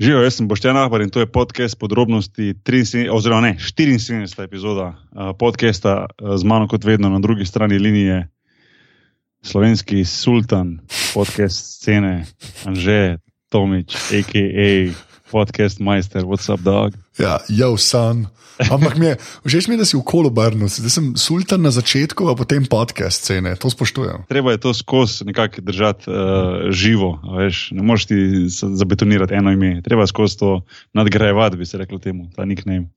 Živijo, jaz sem Boštjan Ahbar in to je podcast podrobnosti 73, oziroma ne, 74. epizoda uh, podcasta uh, z mano, kot vedno, na drugi strani linije, slovenski sultan, podcast scene, Anže Tomič, a.k.a. podcast majster, what's up, dog. Ja, jo, san. Ampak mi je, všeč mi je, da si v kolu obrnil, da sem sultan na začetku, a potem podcast scene, to spoštujem. Treba je to skozi nekako držati uh, živo, veš, ne moreš ti zabetonirati eno ime, treba skozi to nadgrajevati, bi se reklo temu, ta nickname.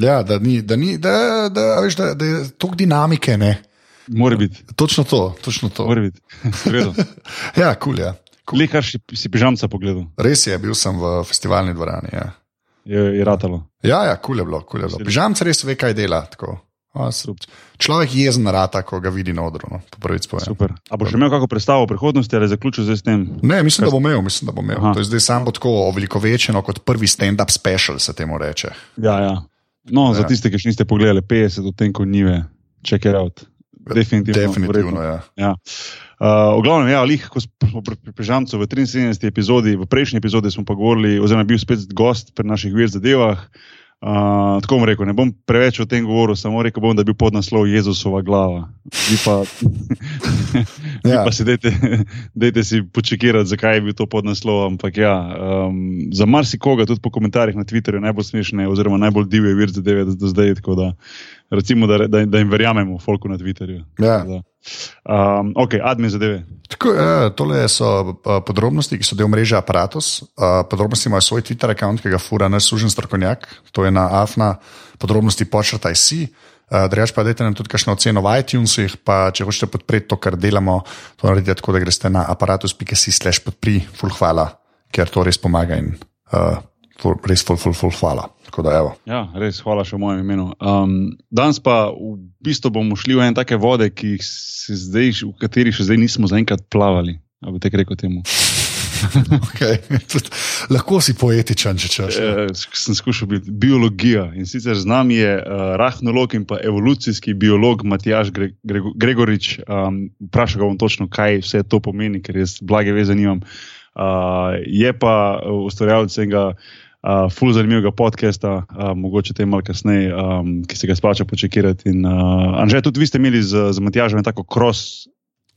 Ja, da, ni, da, ni, da, da, veš, da, da je toliko dinamike, ne. Mora biti, Točno to, točno to. mora biti. Ja, kul cool, je. Le kar si, si pižamca pogledal, Res je, bil sem v festivalni dvorani. Ja, je, je ratalo. ja, ja kul cool je bilo, kul cool je bilo. Pižamc res ve, kaj dela. tako. A, s- Človek jezen rata, ko ga vidi na odru. No. A boš imel kakšno predstavo o prihodnosti ali zaključil zdaj s tem? Ne, mislim, da bo imel, mislim, da bo imel. Aha. To je zdaj samo tako ovelikovečeno kot prvi stand-up special, se temu reče. Ja, ja. No, ja. za tiste, ki še niste pogledali 50 odtenkov nive, check it out. Definitivno. Definitivno, verjetno. ja. Ja. Uh, v glavnem, ja, lih, ko smo pri Pežancu v 73. epizodi, v prejšnji epizodi smo pa govorili, oziroma bil spet gost pri naših vir zadevah. Uh, tako bom rekel, ne bom preveč o tem govoril, samo rekel bom, da je bil podnaslov Jezusova glava. Vi pa, vi Ja. pa si dejte, dejte si počekirati, zakaj je bil to podnaslov. Ampak ja, um, za marsikoga, tudi po komentarjih na Twitterju, najbolj smešne, oziroma najbolj divje vir zadeve do zdaj. Tako da, recimo, da, da, da jim verjamemo, folku na Twitterju. Ja. Da. Um, ok, admin zadeve. Tako, ja, tole so uh, podrobnosti, ki so del mreže Apparatus. Uh, podrobnosti imajo svoj Twitter račun, ki ga fura naš služen strokovnjak, to je na AFNA, podrobnosti počrtaj si. Uh, Drugač pa dajte nam tudi kakšno oceno v iTunesih, pa če hočete podpreti to, kar delamo, to naredite tako, da greste na aparatus.si slash podpri, full hvala, ker to res pomaga in uh, ful, res full, full, full hvala. Da evo. Ja, res, hvala še v mojem imenu. Um, danes pa v bistvu bomo šli v ene take vode, zdaj, v katerih še zdaj nismo zaenkrat plavali. Ali bi te rekel temu? Okay. Tudi, lahko si poetičen, če češ. E, sem skušal biti biologija in sicer z nami je uh, rahnolog in pa evolucijski biolog Matjaš Gre Grego Gregorič. Um, vprašal ga bom točno, kaj vse to pomeni, ker jaz blage veze nimam. Uh, je pa uh, ustvarjalec enega uh, ful zanimivega podcasta, uh, mogoče te malo kasneje, um, ki se ga splača počekirati. In, uh, Anže, tudi vi ste imeli z, z Matjažem tako cross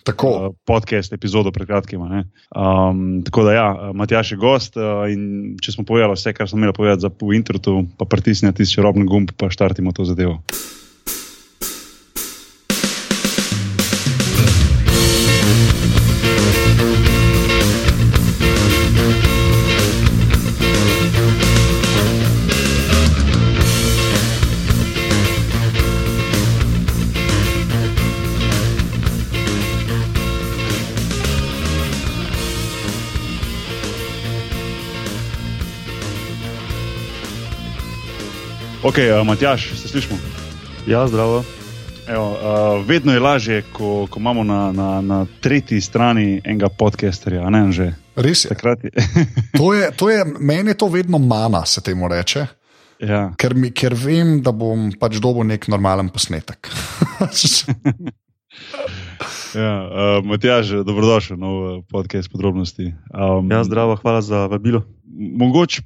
Tako. uh, podcast epizodo pred kratkim. ne. Um, tako da, ja, Matjaš je gost uh, in če smo povedali vse, kar smo imeli povedati za v internetu, pa pritisnite tisti čarobni gumb, pa štartimo to zadevo. Ok, uh, Matjaš, se slišmo? Ja, zdravo. Evo, uh, vedno je lažje, ko, ko imamo na, na, na tretji strani enega podcasterja, a ne že. Res je. Takrat je. To je, to je. Meni je to vedno mana, se temu reče. ja. Ker, mi, ker vem, da bom pač dobil nek normalen posnetek. Ja, uh, Matjaž, dobrodošel v podcast podrobnosti. Um, Ja, zdravo, hvala za vabilo. mogoče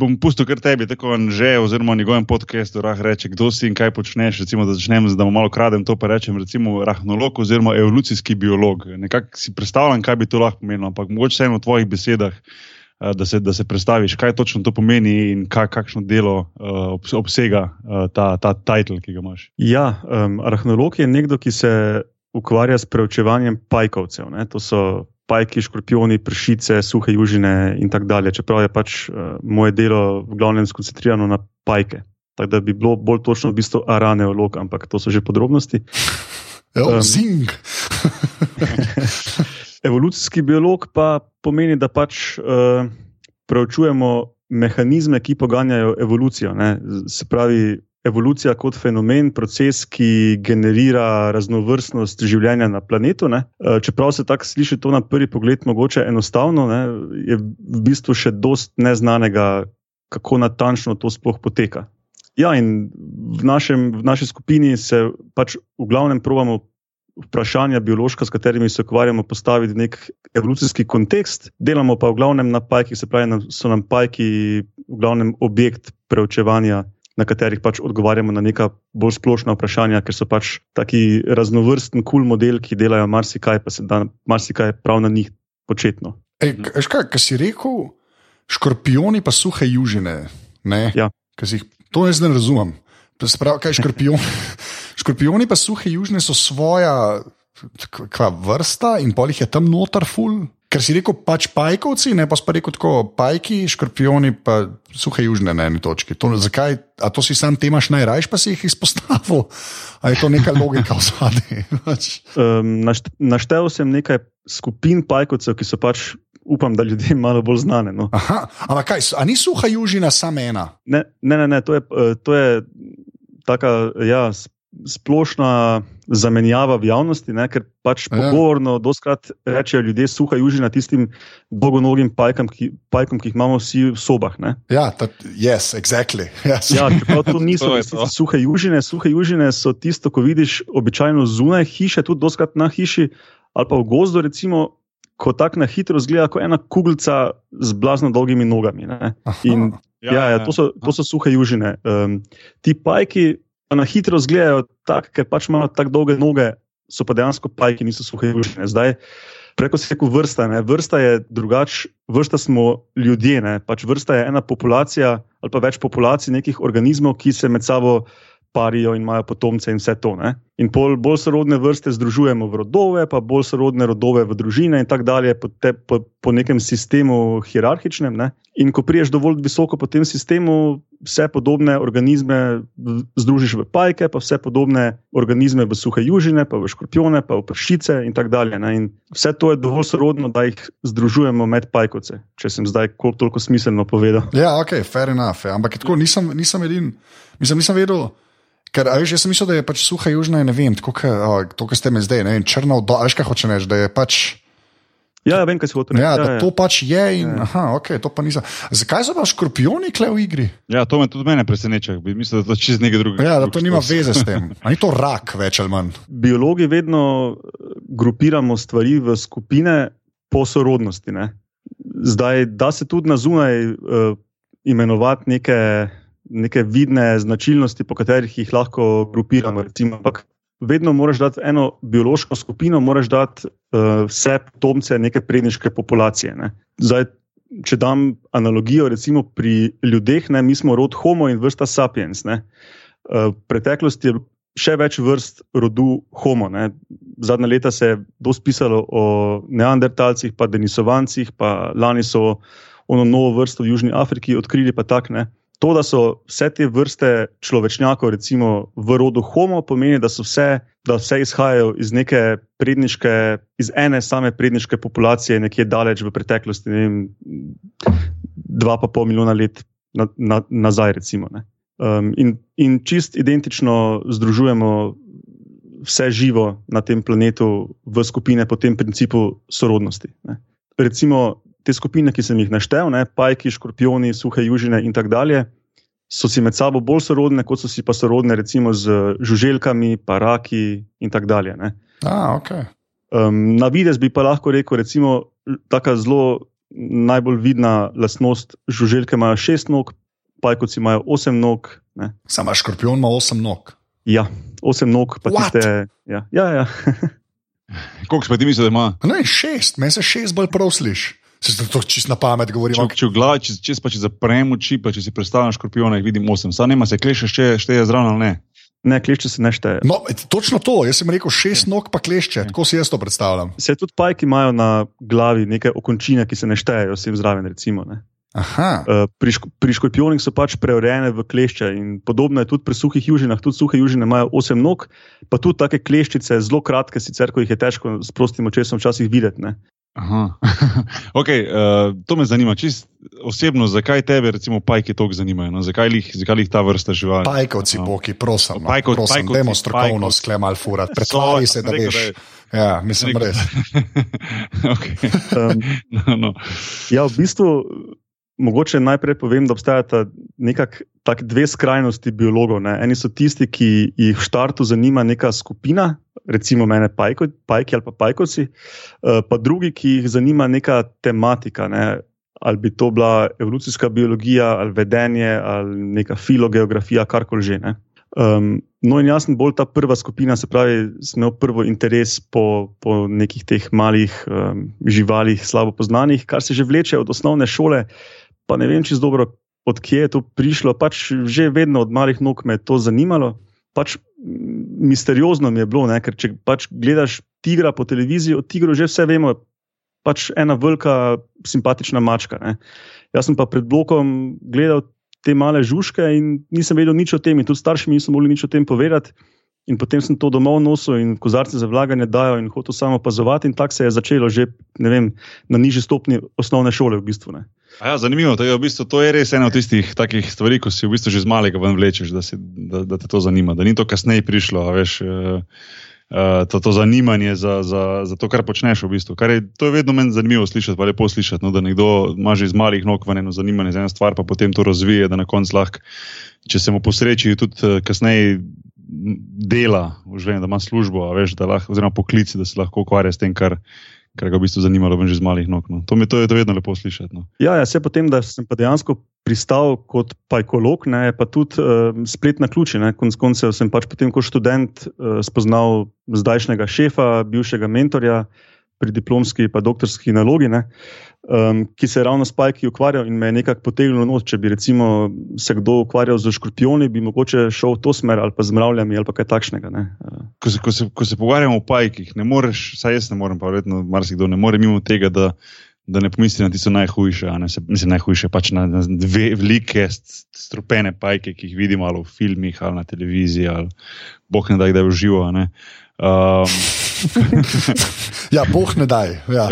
bom pustil kar tebi, tako že, oziroma njegovem podkastu, rah reče, kdo si in kaj počneš. Recimo, da začnem, da mu malo kradem to, pa rečem, recimo, rahnolog oziroma evolucijski biolog. Nekako si predstavljam, kaj bi to lahko pomenilo, ampak mogoče vseeno v tvojih besedah. eh, Da se, da se predstaviš, kaj točno to pomeni in kaj, kakšno delo uh, obsega uh, ta, ta titel, ki ga imaš. Ja, um, arahnolog je nekdo, ki se ukvarja s preučevanjem pajkovcev. Ne? To so pajki, škorpioni, pršice, suhe južine in tako dalje. Čeprav je pač uh, moje delo v glavnem skoncentrirano na pajke. Tako da bi bilo bolj točno v bistvu araneolog, ampak to so že podrobnosti. Ja, Um. Zing. Evolucijski biolog pa pomeni, da pač uh, preučujemo mehanizme, ki poganjajo evolucijo. Ne? Se pravi, evolucija kot fenomen, proces, ki generira raznovrstnost življenja na planetu. Ne? Uh, čeprav se tako sliši to na prvi pogled mogoče enostavno, ne? je v bistvu še dost neznanega, kako natančno to sploh poteka. Ja, in v, našem, v naši skupini se pač v glavnem provamo vprašanja biološka, s katerimi se ukvarjamo, postaviti v nek evolucijski kontekst, delamo pa v glavnem na pajkih, se pravi, so nam pajki v glavnem objekt preučevanja. Na katerih pač odgovarjamo na neka bolj splošna vprašanja, ker so pač taki raznovrsten, kul cool model, ki delajo marsikaj, pa se da marsikaj prav na njih početno. Ej, kaj, kaj si rekel, škorpioni pa suhe južine? Ja. Jih, to jaz ne razumem. Sprav, kaj škorpioni? škorpioni pa suhe južine so svoja kva, vrsta in pol jih je tam notar ful. Ker si rekel, pač pajkovci, ne pa si rekel tako, pajki, škorpioni, pa suhe južne na eni točki. To, zakaj, a to si sam temaš najrajš, pa si jih izpostavil? A je to neka logika v zadnji? um, naštel sem nekaj skupin pajkovcev, ki so pač, upam, da ljudem malo bolj znane. No. Aha, ampak kaj, a ni suha južina samo ena? Ne, ne, ne, ne to, je, to je taka, ja, splošna zamenjava v javnosti, ne, ker pač ja. pogovorno, doskrat rečejo ljudje, suha južina tistim dolgonogim pajkom, ki, pajkom, ki jih imamo vsi v sobah. Ne. Ja, ta, yes, exactly. Yes. Ja, to niso to suhe južine. Suhe južine so tisto, ko vidiš običajno zunaj hiše, tudi doskrat na hiši ali pa v gozdu, recimo. Ko tako na hitro zgleda, kot ena kuglica z blazno dolgimi nogami. In, ja, ja, ja, to, so, to so suhe južine. Um, ti pajki, na hitro izgledajo tako, ker pač imajo tako dolge noge, so pa dejansko pajki, niso suhe južine. Zdaj, preko se reče vrsta, ne? vrsta je drugačna, vrsta smo ljudje, pač vrsta je ena populacija ali pa več populacij nekih organizmov, ki se med sabo parijo in imajo potomce in vse to. Ne? In pol, bolj sorodne vrste združujemo v rodove, pa bolj sorodne rodove v družine in tako dalje, po, te, po, po nekem sistemu hierarhičnem. Ne? In ko priješ dovolj visoko po tem sistemu, vse podobne organizme združiš v pajke, pa vse podobne organizme v suhe južine, pa v škorpione, pa v pršice in tako dalje. Ne? In vse to je dovolj sorodno, da jih združujemo med pajkovce, če sem zdaj toliko smiselno povedal. Ja, ok, fair enough. Ja. Ampak tako nisem, nisem edin, nisem, nisem vedel. Ker, veš, jaz sem mislil, da je pač suha južna, ne vem, tako kot ste me zdaj, ne vem, črno, veš, kaj hoče reči, da je pač. Ja, ja vem, kaj se hoče reči. Ja, da ja, to pač je. In, ja. aha, ok, to pa nisem. Zakaj so pa škorpioni kle v igri? Ja, to me tudi mene preseneča. Mislim, da to čez nekaj drugega. Ja, da to nima veze s tem. Ali ni to rak več ali manj? Biologi vedno grupiramo stvari v skupine po sorodnosti. Ne? Zdaj, da se tudi na zunaj uh, imenovati neke neke vidne značilnosti, po katerih jih lahko grupiramo. Recimo, ampak vedno moraš dati eno biološko skupino, moraš dati uh, vse potomce neke predniške populacije. Ne. Zdaj, če dam analogijo, recimo pri ljudeh, ne, mi smo rod Homo in vrsta Sapiens. Ne. Uh, v preteklosti je še več vrst rodu Homo. Ne. Zadnja leta se je dosti pisalo o neandertalcih, pa denisovancih, pa lani so ono novo vrsto v Južni Afriki odkrili, pa tak ne. To, da so vse te vrste človečnjakov, recimo v rodu Homo, pomeni, da so vse, da vse izhajajo iz neke predniške, iz ene same predniške populacije, nekje daleč v preteklosti, ne vem, dva pa pol milijona let na, na, nazaj. Recimo, um, in, in čist identično združujemo vse živo na tem planetu v skupine po tem principu sorodnosti. Ne. Recimo, te skupine, ki sem jih naštel, ne, pajki, škorpioni, suhe južine in tako dalje, so si med sabo bolj sorodne, kot so si pa sorodne, recimo z žuželkami, paraki in tako dalje. A, okay. um, na vides bi pa lahko rekel, recimo, tako zelo najbolj vidna lastnost žuželke imajo šest nog, pajkoci imajo osem nog. Samo škorpion ima osem nog. Ja, osem nog, pa What? tiste. Ja, ja. ja. Koliko pa ti misliš, da ima? Ne, šest, meni se šest bolj prosliš. Se to čisto na pamet govori. Če, če, glav, če, če, če, če zaprem oči, pa če si predstavljam škorpiona, jih vidim osem. Sam nema se kleše, še šteje zraven ali ne. Ne, klešče se ne šteje. No, točno to, jaz sem rekel šest nog, pa klešče. Tako si jaz to predstavljam. Se tudi pajki imajo na glavi neke okončine, ki se ne štejejo, vsem zraven. Recimo, uh, pri, pri škorpionih so pač preurejene v klešče in podobno je tudi pri suhih južinah. Tudi suhe južine imajo osem nog, pa tudi take kleščice, zelo kratke, sicer ko jih je težko s prostim očesom včasih videti. Ne. okay, uh, to me zanima, čist osebno, zakaj tebe, recimo, pajki tako zanimajo? No? Zakaj, jih, zakaj jih ta vrsta živali? Pajkovci, no. poki, prosim. No. Pajko, prosim, pajkovci, dajmo strokovno sklemal furat. Predstavljaj se, da veš. Ja, mislim, res. okay. um, no, no. Ja, v bistvu mogoče najprej povem, da obstajata nekako dve skrajnosti biologov. Ne. Eni so tisti, ki jih v štartu zanima neka skupina, recimo mene, pajko, pajki ali pa pajkoci, uh, pa drugi, ki jih zanima neka tematika. Ne. Ali bi to bila evolucijska biologija, ali vedenje, ali neka filogeografija, karkoli že. Um, no, in jaz sem bolj ta prva skupina, se pravi, sem imel prvo interes po, po nekih teh malih um, živalih, slabo poznanih, kar se že vleče od osnovne šole. Pa ne vem, z dobro, odkje je to prišlo. Pač že vedno od malih nog me je to zanimalo. Pač misteriozno mi je bilo, ne? ker če pač gledaš tigra po televiziji, o tigru že vse vemo. Pač ena velika, simpatična mačka. Ne? Jaz sem pa pred blokom gledal te male žužke in nisem vedel nič o tem, in tudi starši mi niso mogli nič o tem povedati. In potem sem to domov nosil in kozarce za vlaganje dajo in hotel samo opazovati, in tako se je začelo že vem, na nižji stopni osnovne šole. V bistvu, ja, zanimivo je, v bistvu, to je res ena od tistih takih stvari, ko si v bistvu že z malega ven vlečeš, da, si, da, da te to zanima. Da ni to kasneje prišlo, veš. Uh, to, to zanimanje za, za, za to, kar počneš. V bistvu. kar je, to je vedno meni zanimivo slišati, pa lepo slišati, no, da nekdo ima že iz malih nog v eno zanimanje za eno stvar, pa potem to razvije, da na koncu lahko, če se mu posreči, tudi uh, kasneje dela, življenje, da ima službo, veš, da lahko, oziroma poklici, da se lahko ukvarja s tem, kar kar ga v bistvu zanimalo, že z malih nog. No. To mi to je to vedno lepo slišati. No. Ja, ja, se potem, da sem pa dejansko pristal kot pajkolog, ne, pa tudi uh, spletna ključa. Konec koncev sem pač potem kot študent uh, spoznal zdajšnjega šefa, bivšega mentorja pri diplomski in doktorski nalogi. Uh, um, ki se je ravno s Pajki ukvarjal in me je nekako potegnil noč. Če bi recimo, se kdo ukvarjal z škorpioni, bi mogoče šel v to smer ali pa z mravljami ali kaj takšnega. Ko se, ko, se, ko se pogovarjamo o Pajkih, ne moreš, saj jaz ne morem, pa verjetno marsikdo ne more mimo tega. Da, Da ne pomisli na tisto najhujše, ne, se, mislim, najhujše pač na, na dve velike, strupene pajke, ki jih vidimo v filmih ali na televiziji, ali boh ne da, da je v živo. Um, ja, boh ne daj. Ja.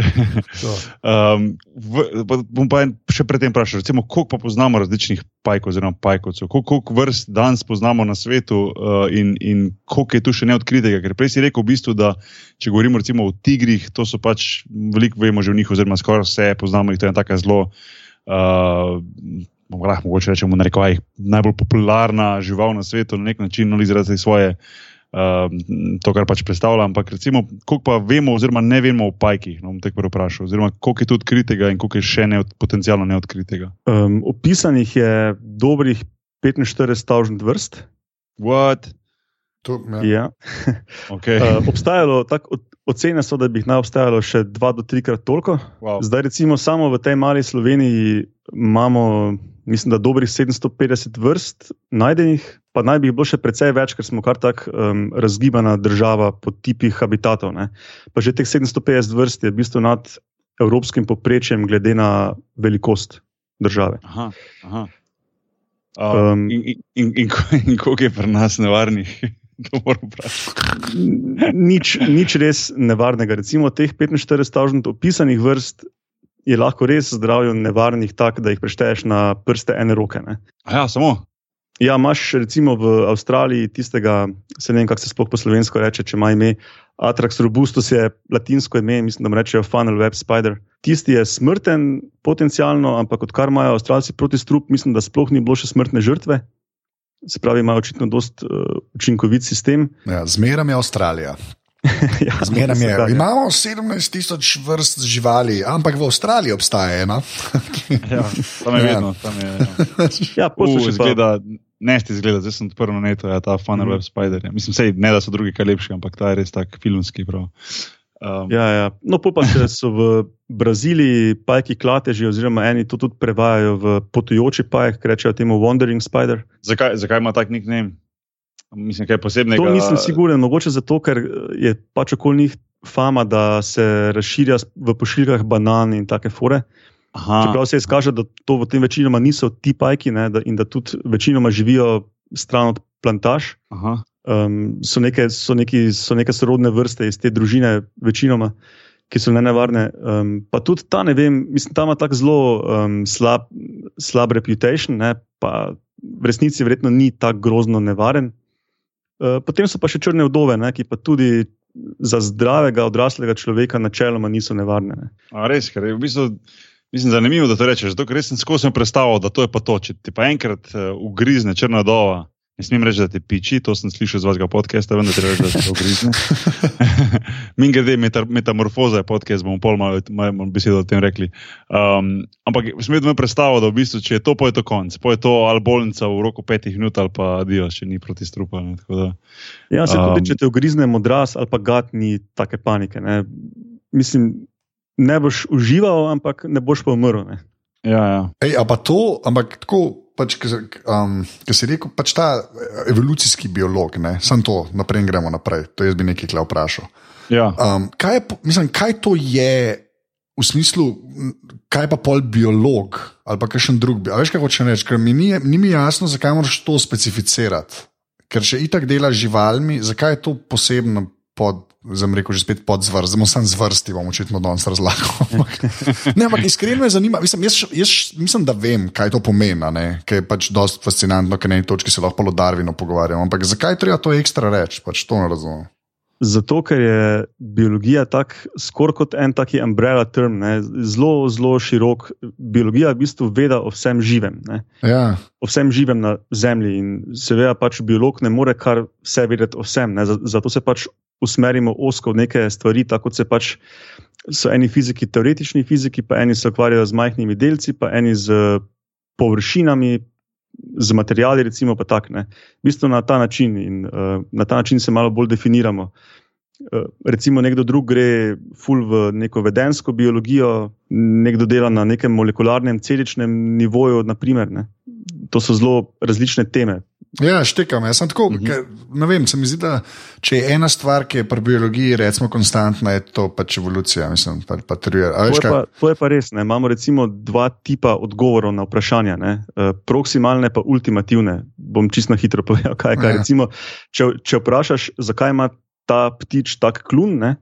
Um, v, bom pa še predtem vprašal, koliko pa poznamo različnih pajkov, oziroma pajkovcev, koliko, vrst danes poznamo na svetu uh, in, in koliko je tu še neodkritega. Ker prej si rekel, v bistvu, da če govorimo o tigrih, to so pač veliko vemo že v njih, oziroma skoraj vse poznamo jih, to je ena taka zelo. Uh, Lahko rečemo, da je najbolj popularna žival na svetu, na nek način, ali zaradi svoje Ehm, to, kar pač predstavlja. Ampak, recimo, koliko pa vemo, oziroma ne vemo o pajkih, no, bom te prvo vprašal, oziroma koliko je tu odkritega in koliko je še neod, potencialno neodkritega. Um, opisanih je dobrih 45.000 vrst. What? To, ja. ja. okay. uh, obstajalo, tak, ocene so, da bi jih naj obstajalo še dva do trikrat toliko. Wow. Zdaj, recimo, samo v tej mali Sloveniji imamo mislim, da dobrih 750 vrst najdenih, pa naj bi jih bilo še precej več, ker smo kar tako um, razgibana država po tipih habitatov. Ne. Pa že teh 750 vrst je v bistvu nad evropskim poprečjem, glede na velikost države. Aha, aha. Um, in, in, in, in, in koliko je pri nas nevarnih? nič, nič res nevarnega. Recimo teh 45.000 opisanih vrst je lahko res zdravju nevarnih, tako da jih prešteješ na prste ene roke. Ja, samo. Ja, imaš recimo v Avstraliji tistega, se ne vem, kako se sploh po slovensko reče, če ima ime Atrax robustus, je latinsko ime, mislim, da mu rečejo funnel web spider. Tisti je smrten, potencialno, ampak odkar imajo Avstralci proti strup, mislim, da sploh ni bilo še smrtne žrtve. Se pravi, imajo očitno dost uh, učinkovit sistem. Ja, Zmeraj je Avstralija. ja, Zmeraj je. Da, Imamo 17 tisoč vrst živali, ampak v Avstraliji obstaja ena. ja, tam je ja. vedno. Tam je, ja, ja zgleda, ne, ti zgleda, zdaj sem prvi na netu, ja, ta funnel mm. web spider. Ja. Mislim, sej, ne da so drugi kaj lepši, ampak ta je res tak filmski. Um. Ja, ja. No, pa če so v Braziliji pajki klateži, oziroma eni to tudi prevajajo v potujoči pajek, rečejo temu Wandering Spider. Zakaj, zakaj ima tak nik name? Mislim, kaj posebnega. To nisem siguren, mogoče zato, ker je pač okoli njih fama, da se razširja v pošiljkah banan in take fore. Aha. Čeprav se izkaže, da to v tem večinoma niso ti pajki ne, da, in da tudi večinoma živijo stran od plantaž. Um, so, neke, so, neki, so neke sorodne vrste iz te družine, večinoma, ki so ne nevarne. Um, pa tudi ta, ne vem, mislim, ta ima tako zelo um, slab, slab reputation, ne, pa v resnici verjetno ni tako grozno nevaren. Eh, potem so pa še črne vdove, ne, ki pa tudi za zdravega odraslega človeka načeloma niso nevarne. Ne. A res, ker je v bistvu. Mislim, zanimivo, da to rečeš, zato ker res sem skozi predstavljal, da to je pa to. Če ti pa enkrat uh, ugrizne črna dova, ne smem reči, da te piči, to sem slišal z vašega podcasta, vendar treba reči, da te ugrizne. Min grede, meta, metamorfoza je podcast, bomo pol malo, malo besedo o tem rekli. Um, ampak sem vedno predstavljal, da v bistvu, če je to, pa je to konc. Pa je to ali bolnica v roku petih minut, ali pa dio, če ni proti strupu. Ja, se tudi, um, če te ugrizne modras ali pa gat, ni take panike. Ne? Mislim, ne boš užival, ampak ne boš pa umrl. Ne? Ja, ja. Ej, pa to, ampak tako. Pač, ki um, si rekel, pač ta evolucijski biolog, samo to, naprej gremo naprej. To jaz bi nekaj kle vprašal. Ja. Um, kaj, je, mislim, kaj to je v smislu, kaj pa pol biolog ali pa kakšen drug? Veš, kaj hoče reči? Ker mi ni, ni mi jasno, zakaj moraš to specificirati. Ker če itak delaš z živalmi, zakaj je to posebno pod Zdaj rekel, že spet pod zvrst, zdaj sem zvrsti, bom očitno danes razlagal. ne, ampak iskreno me zanima, mislim, jaz, jaz mislim, da vem, kaj to pomeni, ker je pač dosti fascinantno, ker na eni točki se lahko o Darwinu pogovarjamo. Ampak zakaj treba to ekstra reči, pač to ne razumem. Zato, ker je biologija tak, skoraj kot en taki umbrella term, ne, zelo, zelo širok. Biologija v bistvu veda o vsem živem. Ja. O vsem živem na Zemlji. In seveda, pač biolog ne more kar vse vedeti o vsem. Ne. Zato se pač usmerimo osko v neke stvari, tako se pač so eni fiziki, teoretični fiziki, pa eni se ukvarjajo z majhnimi delci, pa eni z površinami, z materiali, recimo, pa tako. V bistvu na ta način in uh, na ta način se malo bolj definiramo. Uh, recimo, nekdo drug gre ful v neko vedensko biologijo, nekdo dela na nekem molekularnem, celičnem nivoju. Naprimer, ne. To so zelo različne teme. Ja, štekam. Jaz sem tako. Uh mhm. -huh. ne vem, se mi zdi, da če je ena stvar, ki je pri biologiji, recimo, konstantna, je to pač evolucija. Mislim, pa, pa to, je pa, to je pa res. Ne? Imamo recimo dva tipa odgovorov na vprašanja, uh, proksimalne in ultimativne. Bom čisto hitro povedal, kaj je. Kaj. Ja. Recimo, če, če vprašaš, zakaj ima ta ptič tak klun, ne?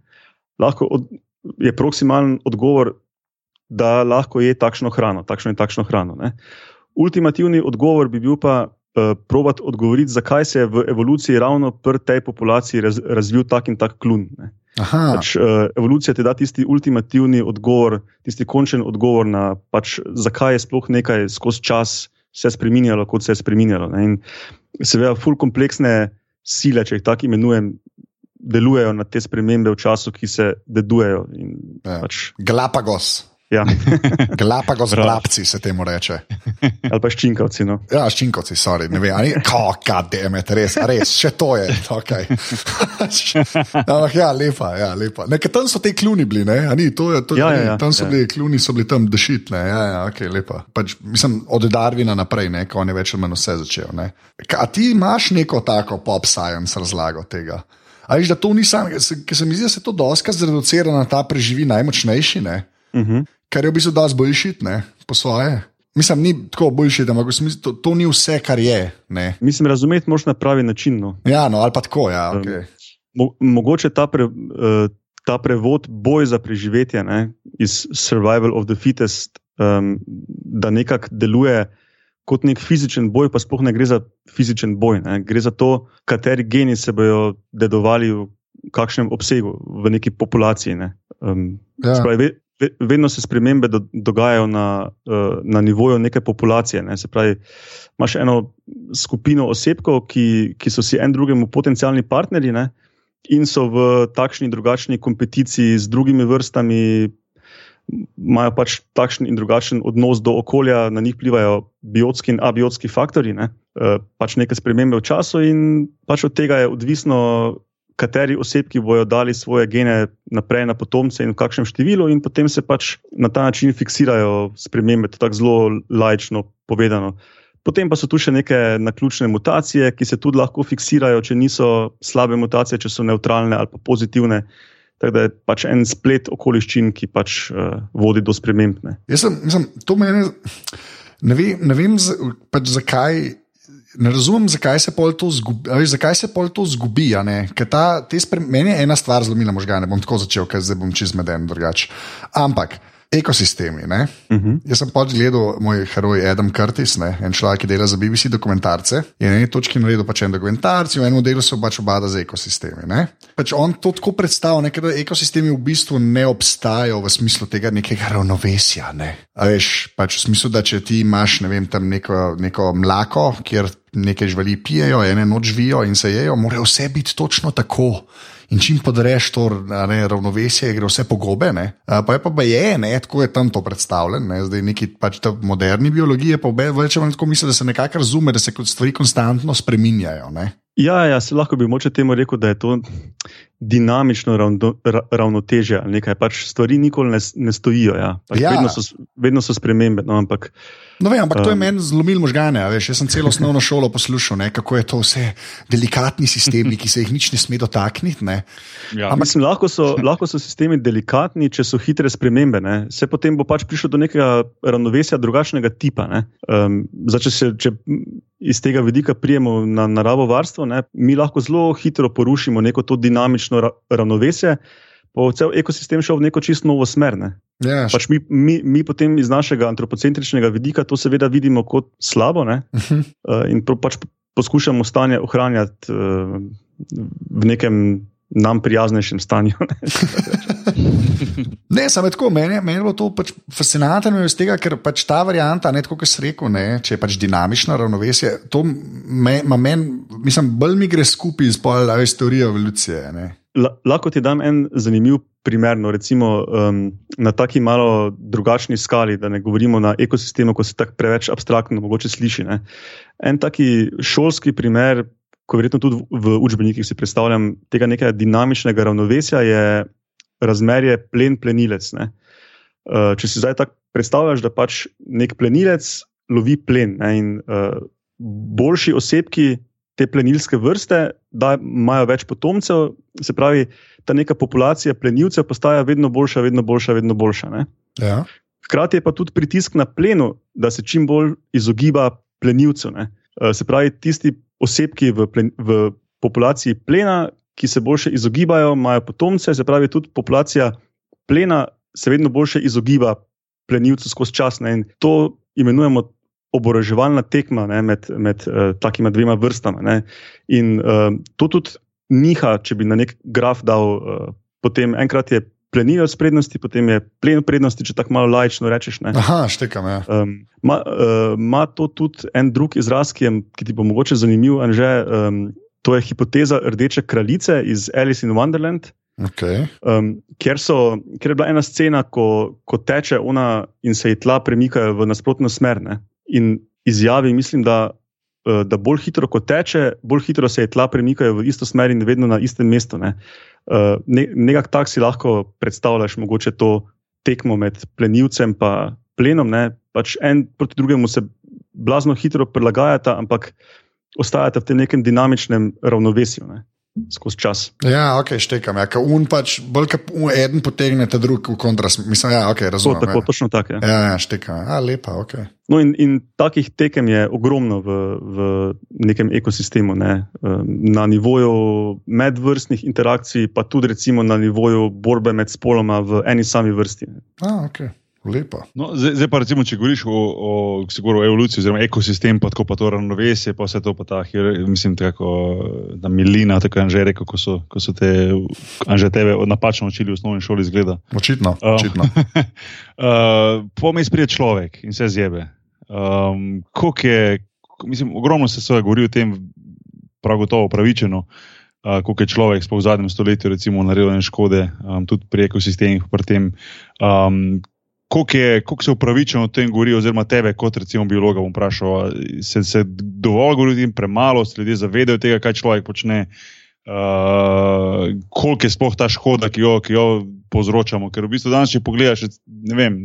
lahko od, je proksimalen odgovor, da lahko je takšno hrano, takšno in takšno hrano. Ne? Ultimativni odgovor bi bil pa, uh, probati odgovoriti, zakaj se je v evoluciji ravno pri tej populaciji raz, razvil tak in tak klun. Pač, uh, evolucija ti da tisti ultimativni odgovor, tisti končen odgovor na pač, zakaj je sploh nekaj skozi čas se spremenjalo, kot se je spremenjalo. Seveda, ful kompleksne sile, če jih tako imenujem. Delujejo na te spremembe v času, ki se dedujejo. Ja. Pač... Galapagos. Ja. Galapagos vrabci se temu reče. Ali pa ščinkovci. No. Ja, ščinkovci, sorry, ne vem, ali kako demet, res, res, še to je. Okay. Ampak ja, lepa, ja, lepa. Nekaj tam so te kluni bili, ne? Ni, to je, to, ja, ja, ja, tam so ja. bili kluni, so bili tam dešitne. Ja, ja, okay, lepa. Pač, mislim, od Darvina naprej, ne, ko on je več ali manj vse začel. Ne? A ti imaš neko tako pop science razlago tega? Ali že to ni samo, ker se mi zdi, da se to doska zreducira na ta preživi najmočnejši, ne? Uh mhm. -huh kar je v bistvu dosti boljšit, ne, po svoje. Mislim, ni tako boljši, ampak to, to ni vse, kar je. Ne. Mislim, razumeti moš na pravi način. No. Ja, no, ali pa tako. Ja, okay. Mo mogoče ta, pre, uh, ta prevod boj za preživetje ne, iz Survival of the Fittest, um, da nekako deluje kot nek fizičen boj, pa sploh ne gre za fizičen boj. Ne. Gre za to, kateri geni se bodo dedovali v kakšnem obsegu v neki populaciji. Ne. Um, ja. spravi, vedno se spremembe do, dogajajo na, uh, na nivoju neke populacije. Ne? Se pravi, imaš eno skupino osebkov, ki, ki so si en drugemu potencijalni partnerji ne? in so v takšni in drugačni kompeticiji z drugimi vrstami. Imajo pač takšen in drugačen odnos do okolja, na njih vplivajo biotski in abiotski faktori, ne? e, pač neke spremembe v času, in pač od tega je odvisno, kateri osebki bodo dali svoje gene naprej na potomce in v kakšnem številu, in potem se pač na ta način fiksirajo spremembe, tako zelo lajčno povedano. Potem pa so tu še neke naključne mutacije, ki se tudi lahko fiksirajo, če niso slabe mutacije, če so neutralne ali pa pozitivne. Tako da je pač en splet okoliščin, ki pač uh, vodi do sprememb. Jaz sem, mislim, to meni, ne vem, ne vem pač zakaj ne razumem, zakaj se pol to zgubi. Zakaj se pol to zgubi? Ta, sprem, meni je ena stvar zlomila možgane, bom tako začel, ker zdaj bom čez meden drugače. Ampak ekosistemi. Uh Uh -huh. Jaz sem pač gledal moj heroj Adam Curtis, ne, en človek, ki dela za BBC dokumentarce. Je na eni točki naredil pač en dokumentarc, v enem delu se pač obada z ekosistemi. Ne. Pač on to tako predstavlja, da ekosistemi v bistvu ne obstajajo v smislu tega nekega ravnovesja. Ne. A veš, pač v smislu, da če ti imaš ne vem, tam neko, neko mlako, kjer nekaj živali pijejo, ene noč živijo in se jejo, mora vse biti točno tako. In čim podreš to ne, ravnovesje, gre vse po gobe. Ne. Pa je pa je, ne, tako je tam to predstavljeno. Ne. Zdaj neki pač ta moderni biologiji pa ali manj tako misli, da se nekako razume, da se stvari konstantno spreminjajo. Ne. Ja, ja, se lahko bi moče temu rekel, da je to dinamično ravno, ravnotežje. Nekaj pač stvari nikoli ne, ne stojijo. Ja. Pač Ja. Vedno, so, vedno so spremembe. No, ampak No, vem, ampak to je Um. meni zlomil možgane. Veš, jaz sem celo osnovno šolo poslušal, ne, kako je to vse delikatni sistemi, ki se jih nič ne sme dotakniti. Ne. Ja. Ampak mislim, lahko, so, lahko so sistemi delikatni, če so hitre spremembe. Ne? Se potem bo pač prišlo do nekega ravnovesja drugačnega tipa. Um, zdaj, če, se, če iz tega vidika prijemo na naravo varstvo, ne? mi lahko zelo hitro porušimo neko to dinamično ra ravnovesje. Bo cel ekosistem šel v neko čisto novo smer. Ne? Ja, Pač mi, mi, mi potem iz našega antropocentričnega vidika to seveda vidimo kot slabo ne? Mhm. uh, in pro, pač poskušamo stanje ohranjati uh, v nekem nam prijaznejšem stanju. ne. Samo tako, meni, meni je bilo to pač fascinantno iz tega, ker pač ta varianta, ne tako kot si rekel, ne, če je pač dinamično ravnovesje, to me, men, mislim, bolj mi gre skupaj z pol, veš, teorijo evolucije. Ne. La, lahko ti dam en zanimiv primer, no, recimo um, na taki malo drugačni skali, da ne govorimo na ekosistemu, ko se tako preveč abstraktno mogoče sliši. Ne. En taki šolski primer, ko verjetno tudi v, učbenikih si predstavljam tega nekega dinamičnega ravnovesja, je razmerje plen-plenilec. ne. Uh, če si zdaj tako predstavljaš, da pač nek plenilec lovi plen ne, in uh, boljši osebki te plenilske vrste, da imajo več potomcev, se pravi, ta neka populacija plenilcev postaja vedno boljša, vedno boljša, vedno boljša. Ne? Ja. Hkrati je pa tudi pritisk na plenu, da se čim bolj izogiba plenilcev. ne. Eh, Se pravi, tisti osebki v, plen, v populaciji plena, ki se boljše izogibajo, imajo potomce, se pravi, tudi populacija plena se vedno boljše izogiba plenilcu skozi čas. Ne? In to imenujemo oboroževalna tekma ne? med, med uh, takima dvema vrstama. Ne? In uh, to tudi niha, če bi na nek graf dal, uh, potem enkrat je plenilec prednosti, potem je plen prednosti, če tako malo laično rečeš. Ne? Aha, štekam. Ja. Um, ma, uh, ma to tudi en drug izraz, ki, je, ki ti bo mogoče zanimiv, Anže, um, to je hipoteza rdeče kraljice iz Alice in Wonderland. Okay. Um, ker, so, ker je bila ena scena, ko, ko teče ona in se ji tla premikajo v nasprotno smer. Ne? In izjavi, mislim, da, uh, da bolj hitro, ko teče, bolj hitro se ji tla premikajo v isto smer in vedno na istem mestu. Ne? Uh, ne, Nekako tak si lahko predstavljaš, mogoče to tekmo med plenilcem in plenom. Ne? Pač en proti drugemu se blazno hitro prilagajata, ampak ostajata v tem nekem dinamičnem ravnovesju ne? Skozi čas. Ja, ok, štekam. Ja, ka un pač, bolj kot en potegne, ta drug v kontrast. Mislim, ja, ok, To, razumem. tako, ja. točno tako je. Ja, ja, štekam. Ja, lepa, ok. No, in, in takih tekem je ogromno v, v nekem ekosistemu, ne? Na nivoju medvrstnih interakcij, pa tudi recimo na nivoju borbe med spoloma v eni sami vrsti. A, ok, lepa. No, zdaj, zdaj pa recimo, če govoriš o, o, govoril o evoluciji, oziroma ekosistem, pa tako pa to ravnovesje, pa vse to pa ta, hier- mislim, tako da milina, tako je Anže rekel, ko so, ko so te, Anže tebe napačno učili v osnovni šoli, zgleda. Očitno. Očitno. uh, Pomej sprije človek in se zjebe. Um, koliko je, mislim, ogromno se je govorilo o tem, prav gotovo upravičeno, uh, koliko je človek v zadnjem stoletju recimo, naredil škode, um, tudi pri ekosistemih. Pri tem, um, koliko se upravičeno o tem govori, oziroma tebe, kot recimo biologa, bom vprašal, se, se dovolj govori o tem, premalo se ljudje zavedajo tega, kaj človek počne. Uh, koliko je sploh ta škoda, ki jo, ki jo povzročamo. Ker v bistvu danes, če pogledaš, ne vem,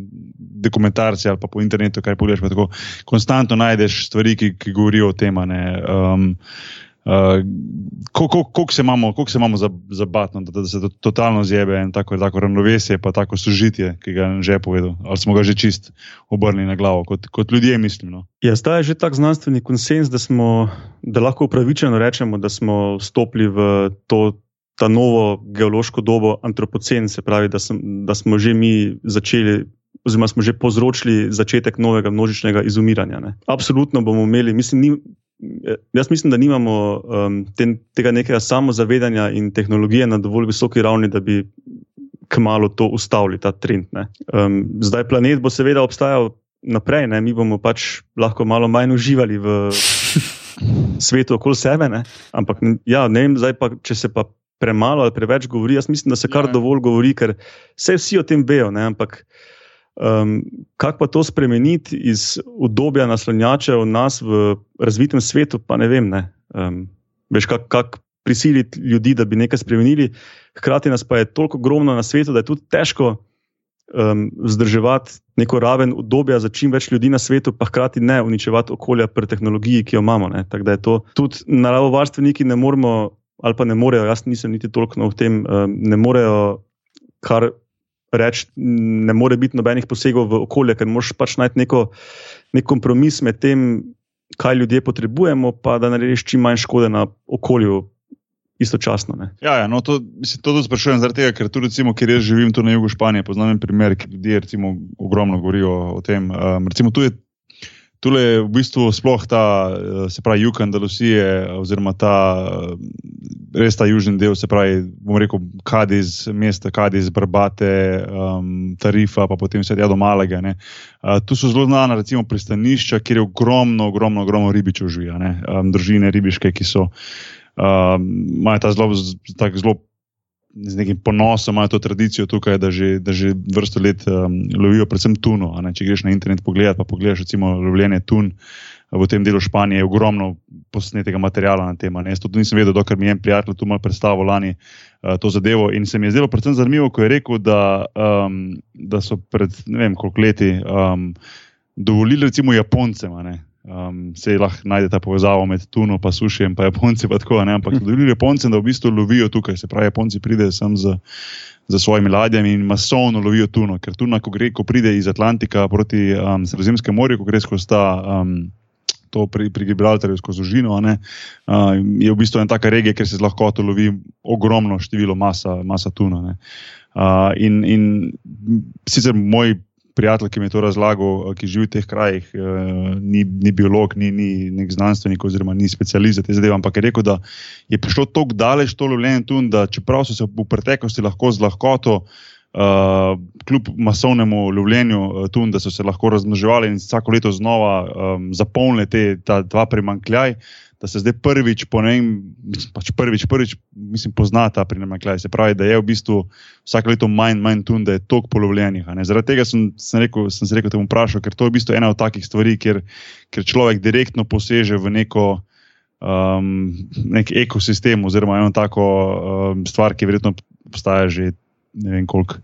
dokumentarce ali pa po internetu, kaj pogledaš, pa tako konstantno najdeš stvari, ki, ki govorijo o tem. ne. Um, uh, Koliko koliko se imamo, koliko se imamo za, za batno, da, da se to totalno zjebe in tako, tako ravnovesje, pa tako sožitje, ki ga je že povedal, ali smo ga že čist obrnili na glavo, kot, kot ljudje mislim. No. Ja, zdaj je že tak znanstveni konsens, da, smo, da lahko upravičeno rečemo, da smo stopili v to, ta novo geološko dobo antropocen, se pravi, da, sem, da smo že mi začeli oziroma smo že povzročili začetek novega množičnega izumiranja. Ne. Absolutno bomo imeli, mislim, ni, jaz mislim, da nimamo um, ten, tega nekega samozavedanja in tehnologije na dovolj visoki ravni, da bi kmalo to ustavili, ta trend. Um, zdaj planet bo seveda obstajal naprej, ne. mi bomo pač lahko malo manj uživali v. Svetu okoli sebe, ne? ampak ja, ne vem, pa, če se pa premalo ali preveč govori. Jaz mislim, da se kar ja. dovolj govori, ker vse vsi o tem vejo. Ne? Ampak um, kako pa to spremeniti iz obdobja naslonjača v nas v razvitem svetu, pa ne vem. Ne? Um, veš, kako kak prisiliti ljudi, da bi nekaj spremenili. Hkrati nas pa je toliko ogromno na svetu, da je tudi težko. Um, vzdrževati neko raven obdobja za čim več ljudi na svetu, pa hkrati ne uničevati okolja pri tehnologiji, ki jo imamo. Tako da je to tudi naravovarstveniki ne moremo ali pa ne morejo, jaz nisem niti toliko v tem, ne morejo kar reči, ne more biti nobenih posegov v okolje, ker moš pač najti neko, nek kompromis med tem, kaj ljudje potrebujemo, pa da narediš čim manj škode na okolju. Istočasno. Ja, ja, no, to se tudi sprašujem, tega, ker tudi, recimo, kjer jaz živim, tu na jugu Španije, poznam primer, ki ljudje recimo, ogromno govorijo o tem. Um, recimo, tu je Tule je v bistvu sploh ta, eh, se pravi, jug Andalusije, oziroma ta eh, res ta južni del, se pravi, bom rekel, Kadiz, mesta Kadiz, Brbate, um, Tarifa, pa potem vse tja do Malega. Uh, tu so zelo znana, recimo, pristanišča, kjer je ogromno, ogromno, ogromno ribičev živi, um, družine ribiške, ki so. Imajo um, ta zelo, zelo z nekim ponosom imajo to tradicijo tukaj, da že, da že vrsto let um, lovijo predvsem tuno. Če greš na internet pogledat, pa pogledaš recimo lovljenje tun v tem delu Španije, je ogromno posnetega materiala na tem. Jaz to nisem vedel, dokler mi je en prijatelj tu malo predstavil lani uh, to zadevo. In se mi je zdelo predvsem zanimivo, ko je rekel, da, um, da so pred ne vem koliko leti um, dovolili recimo Japoncem. Um, se lahko najde ta povezava med Tuno in Sušijem, pa Japonci. Pa tako, Ampak tudi Japonci, da v bistvu lovijo tukaj, se pravi, Japonci pridejo sem z, z svojimi ladjami in masovno lovijo Tuno, ker Tuna, ko, gre, ko pride iz Atlantika proti um, Sredozemskemu morju, ko gre skozi ta. Um, To pri, pri Gibraltarju skozi Žino, uh, je v bistvu ena taka regija, kjer se lahko to lovi ogromno število masa, masa tuna. Uh, in, in sicer moj prijatelj, ki mi je to razlagal, eh, ki živi v teh krajih, eh, ni, ni biolog, ni, ni nek znanstvenik, oziroma ni specialist za te zadeve, ampak je rekel, da je prišlo tako daleč to lovljenje tu, da čeprav so se v preteklosti lahko z lahkoto. Uh, kljub masovnemu lovljenju uh, tu, da so se lahko razmnoževali in vsako leto znova um, zapolnili te dva primankljaj, da se zdaj prvič, po ne vem, pač prvič, prvič, mislim, pozna ta primankljaj. Se pravi, da je v bistvu vsako leto manj, manj tun, da je tok polovljenih. Zaradi tega sem, sem, rekel, sem se rekel, da bom vprašal, ker to je v bistvu ena od takih stvari, kjer, kjer človek direktno poseže v neko. Um, nek ekosistem, oziroma eno tako um, stvar, ki verjetno obstaja že ne vem koliko,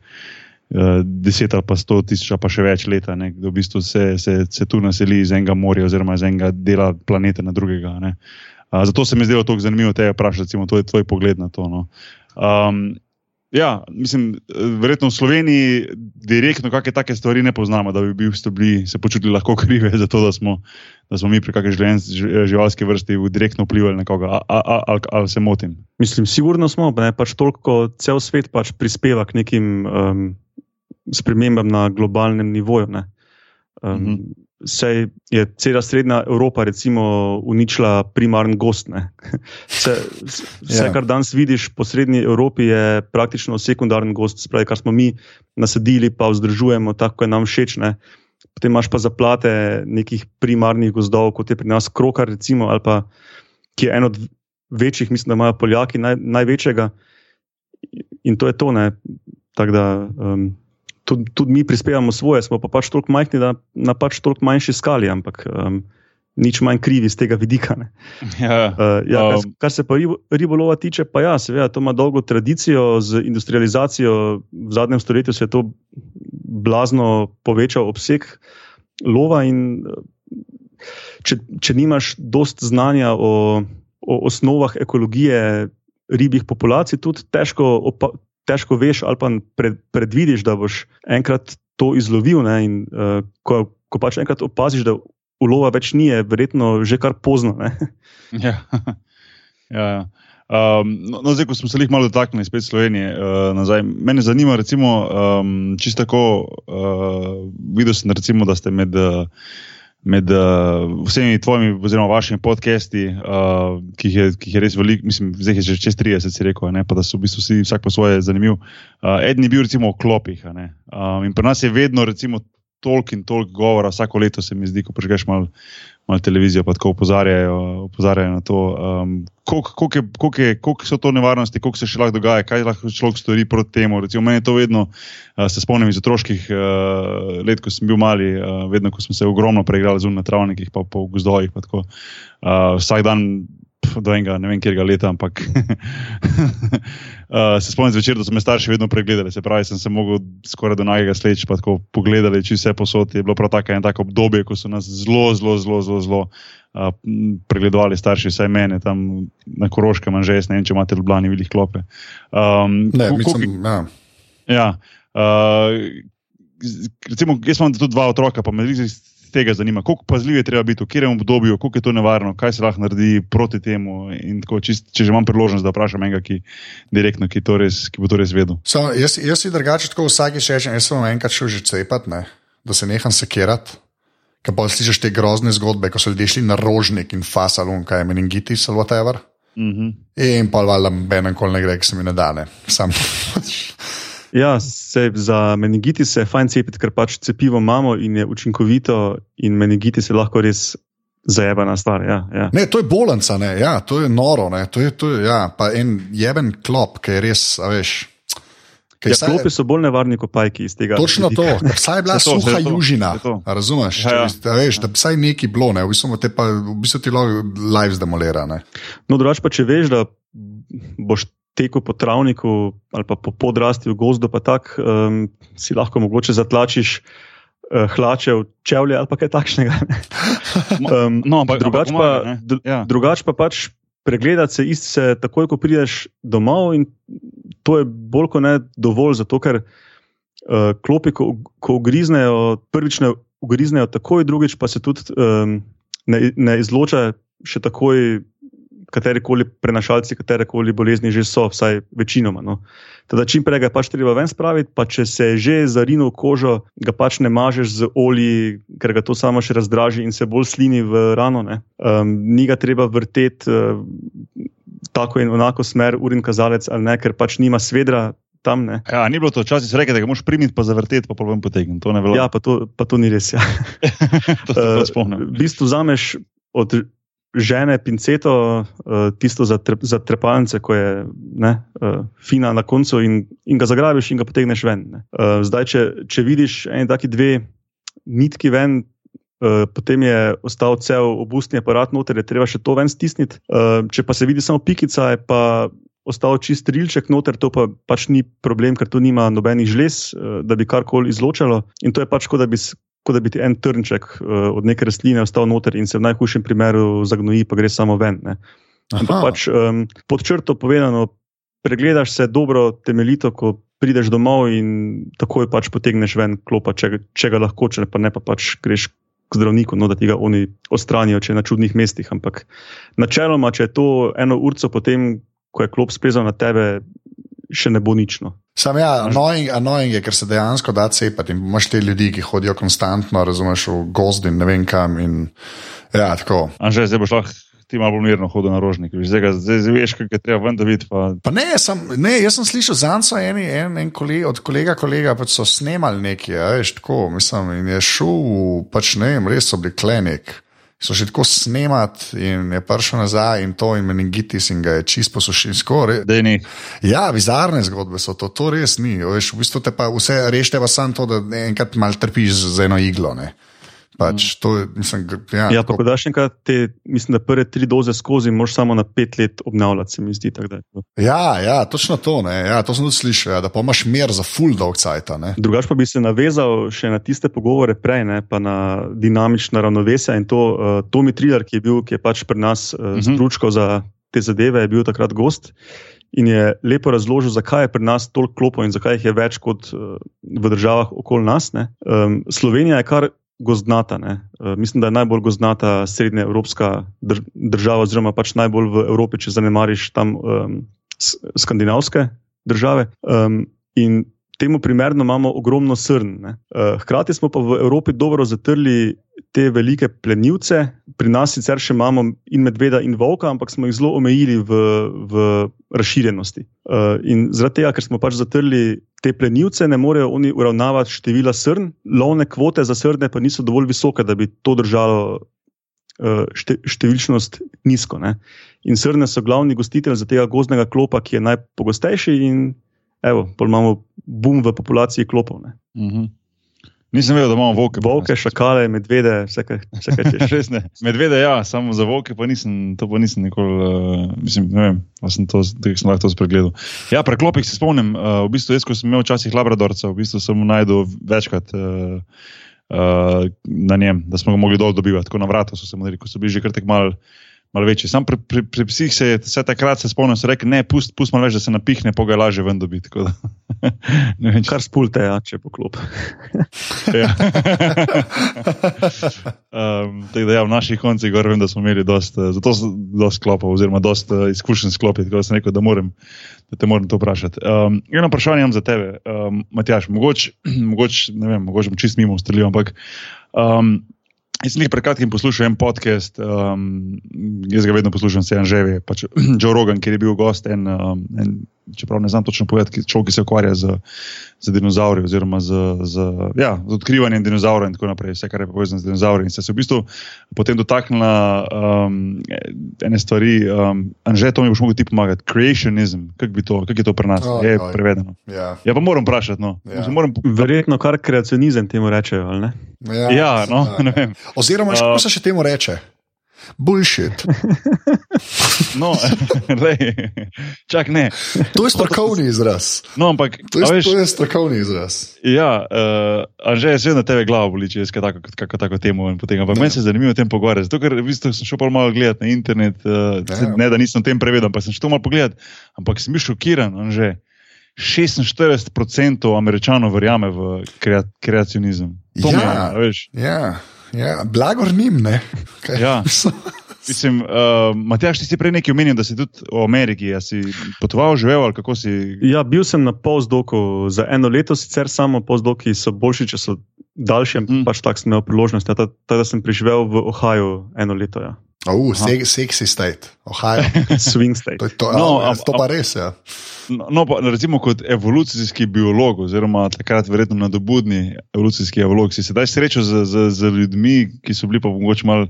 deset ali pa sto tisoč, pa še več leta, da v bistvu se, se, se tu naseli iz enega morja oziroma iz enega dela planeta na drugega. Uh, zato se mi je zdelo tako zanimivo te vprašati, to je tvoj pogled na to. No. Um, Ja, mislim, verjetno v Sloveniji direktno kakšne take stvari ne poznamo, da bi bili, se počutili lahko krive za to, da smo, da smo mi pri kakšni živalski vrsti direktno vplivali na koga. Ali, ali se motim? Mislim, sigurno smo, ne pač toliko, cel svet pač prispeva k nekim um, spremembam na globalnem nivoju. Um, uh -huh. Sej je cela srednja Evropa, recimo, uničila primarni gost. Vse, vse ja. kar danes vidiš po srednji Evropi, je praktično sekundarni gost, spravi, kar smo mi nasadili, pa vzdržujemo tako, kot je nam všeč. Ne? Potem imaš pa zaplate nekih primarnih gozdov, kot je pri nas Krokar, recimo, ali pa ki je eno od večjih, mislim, da imajo Poljaki naj, največjega. In to je to. Tako da. Um, tudi, tudi mi prispevamo svoje, smo pa pač toliko majhni, da na pač toliko manjši skali, ampak um, nič manj krivi z tega vidika. Ja, uh, ja, kar, um, kar se pa ribolova tiče, pa ja, seveda, to ima dolgo tradicijo z industrializacijo. V zadnjem stoletju se je to blazno povečal obseg lova. In, če, če nimaš dost znanja o, o osnovah ekologije ribjih populacij, tudi težko opa, težko veš ali pa pred, predvidiš, da boš enkrat to izlovil. Ne, in, uh, ko, ko pač enkrat opaziš, da ulova več ni, je verjetno že kar pozno. Ja. ja, ja. Um, no, no, zdaj, ko smo se jih malo dotaknili, spet Slovenije, uh, nazaj. Mene zanima, recimo, um, čisto tako, uh, videl sem, recimo, da ste med, med uh, vsemi tvojimi, oziroma vašimi podcasti, uh, ki, jih je, ki jih je res veliko, mislim, zdaj je že čez 30, si rekel, ne, pa da so v bistvu vsi vsak po svoje zanimiv. Uh, Eden je bil, recimo, o klopih. Um, in pri nas je vedno, recimo, toliko in toliko govora, vsako leto se mi zdi, ko prežgeš malo malo televizijo, pa tako opozarjajo, opozarjajo na to, um, koliko so to nevarnosti, koliko se še lahko dogaja, kaj lahko človek stori proti temu. Recimo, meni je to vedno, uh, se spomnim iz otroških uh, let, ko sem bil mali, uh, vedno, ko smo se ogromno preigrali zunaj na travnikih, pa po gozdovih. Pa tako, uh, vsak dan do enega, ne vem, kjer ga leta, ampak uh, se spomnim zvečer, da so me starši vedno pregledali. Se pravi, sem se mogel skoraj do najega sleč, pa tako pogledali, če vse posod je bilo prav tako en tako obdobje, ko so nas zelo, zelo, zelo, zelo, zelo uh, pregledovali starši, vsaj mene tam na Koroškem, že jaz ne vem, če imate Ljubljani velik klope. Um, ne, mislim, ja. ja uh, recimo, jaz imam tudi dva otroka, pa me zdi, tega zanima, koliko pazljiv je treba biti, v katerem obdobju, koliko je to nevarno, kaj se lahko naredi proti temu. Tako, čist, če že imam priložnost, da vprašam enega, ki, direktno, ki, to res, ki bo to res vedel. So, jaz, jaz si drugače tako vsake šeče, jaz sem enkrat šel že cepat, ne, da se neham sekirati. Kaj pa slišiš te grozne zgodbe, ko so ljudje šli na rožnik in fasalun, kaj je meningitis ali whatever. Mm -hmm. In pa valjda, benem kol ne gre, ki se mi ne dane. Sam. Ja, se za meningitis je fajn cepiti, ker pač cepivo imamo in je učinkovito, in meningitis je lahko res zajebana stvar. Ja, ja. Ne, to je bolenca, ja, to je noro. To je, to je, ja, pa en jeben klop, ki je res, veš. Ja, saj, klopi so bolj nevarni kot pajki iz tega. Točno to, vsaj je bila to, suha to, južina. Razumeš? Ja, ja. Da, veš, da vsaj neki bilo, ne? v bistvu te pa v bistvu ti lahko live zdemolira. No, drugače pa če veš, da boš teku po travniku ali pa po podrasti v gozdu, pa tako um, si lahko mogoče zatlačiš uh, hlače v čevlje ali pa kaj takšnega. um, no, ampak drugače pa, ja. drugač pa pač pregledati se isti se takoj, ko prideš domov in to je bolj kot ne dovolj, zato ker uh, klopi, ko, ko ugriznejo, prvič ne ugriznejo takoj, drugič pa se tudi um, ne, ne izloča še takoj kateri koli prenašalci, katere koli bolezni že so, vsaj večinoma. No. Teda čim prej ga pač treba ven spraviti, pa če se je že zarinil kožo, ga pač ne mažeš z olji, ker ga to samo še razdraži in se bolj slini v rano. Um, ni ga treba vrteti uh, tako in enako smer, urin kazalec ali ne, ker pač nima svedra. Tam, ja, ni bilo to včasih reči, da ga moš primiti, pa zavrteti, pa potem potegniti. Ja, pa to, pa to ni res. Ja. to se uh, spomnim. V bistvu vzameš od žene pinceto, uh, tisto za, tre, za trepalnice, ko je ne, uh, fina na koncu, in, in ga zagrabiš in ga potegneš ven. Uh, zdaj, če, če vidiš eni taki dve nitki ven. Uh, potem je ostal cel obustni aparat noter, je treba še to ven stisniti. Uh, če pa se vidi samo pikica, je pa ostal čist rilček noter, to pa pač ni problem, ker to nima nobenih žlez, da bi karkoli izločalo. In to je pač kot da bi kot da bi ti en trnček uh, od neke rastline ostal noter in se v najhujšem primeru zagnoji, pa gre samo ven. Pač, um, pod črto povedano, pregledaš se dobro, temeljito, ko prideš domov in takoj pač potegneš ven klopa, če, če ga lahko, če pa ne pa pač greš. K zdravniku, no, da ti ga oni odstranijo, če je na čudnih mestih. Ampak načeloma, če je to eno urco, potem, ko je klop splezal na tebe, še ne bo nično. Sam ja, annoying, annoying je, ker se dejansko da cepati in imaš te ljudi, ki hodijo konstantno, razumeš, v gozd in ne vem kam. In, ja, tako. Anže, zdaj boš lahko. Ti malo mirno hodi na rožnik, zdaj, zdaj, zdaj veš, kaj je treba ven, vidiš. Pa... Pa ne, sem, ne, jaz sem slišal za eno, en, en, en kolega, od kolega, kolega pač so snemali nekaj, veš, tako, mislim, in je šel, pač ne vem, res so bili klenik so že tako snemati in je prišel nazaj in to in meningitis in ga je čisto posušil. Ja, bizarne zgodbe so to, to res ni. Veš, v bistvu te pa vse rešite, pa samo to, da enkrat mal trpiš z eno iglo. Ne. Pač, to, mislim, ja, ja, tako... daš enkrat te, mislim, da prve tri doze skozi, moš samo na pet let obnavljati, se mi zdi. Ja, ja, točno to. Ja, to sem tudi slišal, ja, da pa imaš mer za full dog cajt. Drugač pa bi se navezal še na tiste pogovore prej, ne, pa na dinamično ravnovesje in to uh, Tomi Triller, ki je bil, ki je pač pri nas uh, uh -huh. stručko za te zadeve, je bil takrat gost. In je lepo razložil, zakaj je pri nas toliko klopov in zakaj jih je več kot uh, v državah okoli nas. Um, Slovenija je kar gozdnata. Uh, mislim, da je najbolj gozdnata srednja evropska dr država, oziroma pač najbolj v Evropi, če zanemariš tam um, skandinavske države. Um, in temu primerno imamo ogromno srn. Uh, hkrati smo pa v Evropi dobro zatrli te velike plenilce, pri nas sicer še imamo in medveda, in volka, ampak smo jih zelo omejili v, v razširjenosti. Uh, in zaradi tega, ker smo pač zatrli te plenilce, ne morejo oni uravnavati števila srn, lovne kvote za srne pa niso dovolj visoke, da bi to držalo. Šte, številčnost nizko. Ne? In srne so glavni gostitelj za tega gozdnega klopa, ki je najpogostejši, in evo, imamo bum v populaciji klopov. Uh -huh. Nisem vedel, da imamo volke. Volke, šakale, medvede, vse kaj češ. medvede, ja, samo za volke pa nisem, to pa nisem nikoli, uh, mislim, ne vem, pa sem to, da sem lahko to spregledal. Ja, preklopih se spomnim, uh, v bistvu jaz, ko sem imel včasih labradorca, v bistvu sem najdel večkrat uh, uh, na njem, da smo ga mogli dol dobivati, tako na vratu so se mu rekli, ko so bili že kar tek mal malo večji. Sam pri, pri, pri psih se je vse takrat spomnil, da so rekli: ne, pusti pust malo več, da se napihne, pa ga je lažje ven dobiti. vem, Kar spulte, ja, če poklop. ja. um, da, ja, v naših koncih gor vem, da smo imeli dost, eh, zato dost klopov, oziroma dost uh, izkušenj sklopiti, tako da sem rekel, da moram. Da te moram to vprašati. Um, eno vprašanje imam za tebe, um, Matjaš. Mogoče, mogoče, ne vem, mogoče čist mimo ustrelil, ampak um, Jaz sem jih pred kratkim poslušal en podcast, um, jaz ga vedno poslušam, se Anževi, pač Joe Rogan, ki je bil gost en, um, en čeprav ne znam točno povedati, človek, ki se ukvarja z, z dinozauri, oziroma z, z, ja, z odkrivanjem dinozaurov in tako naprej, vse, kar je povezano z dinozauri. In se je v bistvu potem dotaknila um, ene stvari, um, Anže, to mi boš mogel ti pomagati, creationism, kako kak je to pri nas, oh, je oh, prevedeno. Ja. ja, pa moram vprašati. No. Ja. Moram... Verjetno kar kreacionizem temu rečejo, ali ne? Ja, ja no, ja. ne vem. Oziroma, uh, kako se še temu reče? Bullshit. No, lej, čak ne. To je strokovni izraz. No, ampak, to, je, veš, to je strokovni izraz. Ja, uh, že je vedno tebe glavo boli, če je tako, kako tako temu. Ampak meni se je zanimivo o tem pogovarjati. Zato, ker v bistvu sem šel malo gledati na internet, uh, ja. ne da nisem o tem prevedel, pa sem šel malo pogledati. Ampak sem bil šokiran, že 46% američanov verjame v kreacionizem. To ja, me, veš. Ja. Ja, blagor njim, ne. Ja. Mislim, uh, Matjaš, ti si prej nekaj omenil, da si tudi v Ameriki. Si potoval, živel ali kako si? Ja, bil sem na postdoku za eno leto, sicer samo postdoki so boljši, če so daljši, mm. pač tako sem imel priložnost. Ja, Teda sem preživel v Ohaju eno leto. Ja. Uh, sexy state, Ohio. Swing state. To, to, no, a, to pa res je. Ja. No, no, pa, recimo kot evolucijski biolog, oziroma takrat verjetno nadobudni evolucijski evolog, si se daj srečo z, z, z ljudmi, ki so bili pa mogoče malo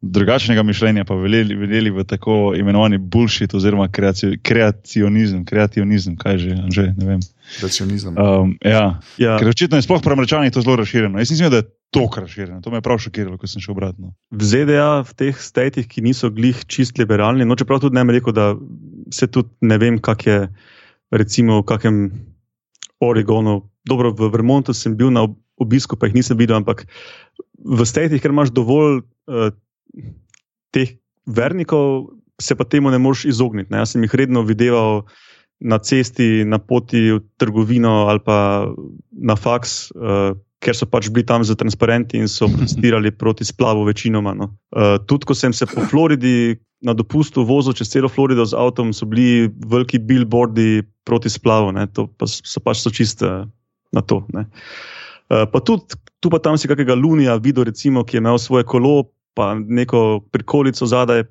drugačnega mišljenja, pa veljeli, veljeli v tako imenovani bullshit oziroma kreacionizem, kreacionizem, kaj že, že ne vem. Kreacionizem. Um, ja. ja. Ker očitno je sploh pri američanih to zelo razširjeno. Jaz mislim, da je to razširjeno. To me je prav šokiralo, ko sem šel obratno. V ZDA, v teh statih, ki niso glih čist liberalni, no čeprav tudi ne bi rekel, da se tudi ne vem, kak je recimo v kakem Oregonu. Dobro, v Vermontu sem bil na obisku, pa jih nisem videl, ampak v statih, ker imaš dovolj uh, teh vernikov, se pa temu ne moreš izogniti. Ne? Jaz sem jih redno videl na cesti, na poti v trgovino ali pa na faks, uh, ker so pač bili tam za transparenti in so protestirali proti splavu, večinoma. No. Uh, tudi ko sem se po Floridi na dopustu vozil čez celo Florido z avtom, so bili veliki billboardi proti splavu, ne. to pa so pač so čiste na to. Uh, pa tudi tu pa tam si kakega Lunija videl, recimo, ki je imel svoje kolo, pa neko prikolico zadaj,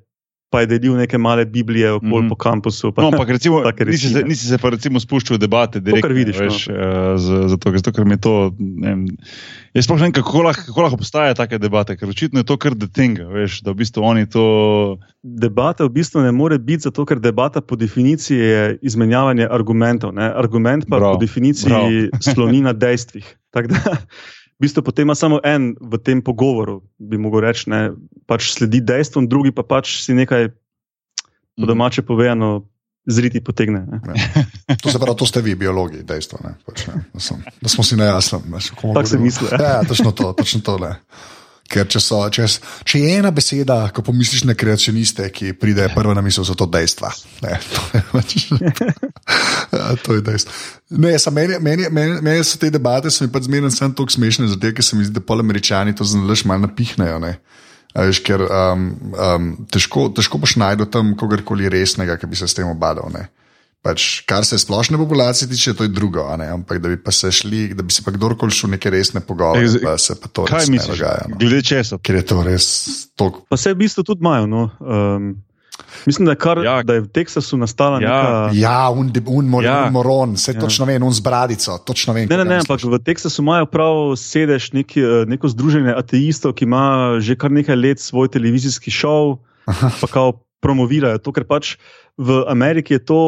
pa je delil neke male Biblije okoli mm -hmm. po kampusu. Pa, no, ampak recimo, nisi, se, nisi se pa recimo spuščal v debate, da vidiš. Veš, no. uh, zato, zato, ker mi je to. Vem, jaz sploh ne vem, kako lahko, kako lahko obstajajo take debate, ker očitno je to kar detenga. Veš, da v bistvu oni to. Debata v bistvu ne more biti, zato ker debata po definiciji je izmenjavanje argumentov. Ne? Argument pa Bravo. po definiciji Bravo. sloni na dejstvih. V bistvu potem ima samo en v tem pogovoru, bi mogel reči, ne, pač sledi dejstvom, drugi pa pač si nekaj po mhm. domače povedano. Zriti potegne. Ja. To se pravi, to ste vi, biologi, dejstvo. Ne? Pač, ne? Da, sem, da smo si na jasnem. Tako se misli. Ja, ja, točno to. Točno to Ker če, so, če, če je ena beseda, ko pomisliš na kreacioniste, ki pride prva na misel, so to dejstva. Ne, to, je, pač, ja, to je dejstvo. Ne, meni, meni, meni, meni so te debate, pač sem tako smešne, zato ker se mi zdi, da pol američani to zelo malo napihnejo. Ne. Veš, ker um, um, težko, težko boš najdel tam kogarkoli resnega, ki bi se s tem obadal. Ne. Pač, kar se splošne populacije tiče, to je drugo. Ampak da bi se šli, da bi se pa kdorkoli šel neke resne pogovore, pa se pa to kaj misliš, dogaja. No. Glede česa? Ker je to res toliko. Pa se v bistvu tudi imajo. No. Um, mislim, da je, kar, ja. da je v Teksasu nastala ja. neka. Ja, un, un, mor, ja. un moron, vse ja. točno vem, un z bradico. Vem, ne, ne, ne, ampak v Teksasu imajo prav sedež neki, eh, neko združenje ateistov, ki ima že kar nekaj let svoj televizijski šov. Pa kao promovirajo to, ker pač v Ameriki je to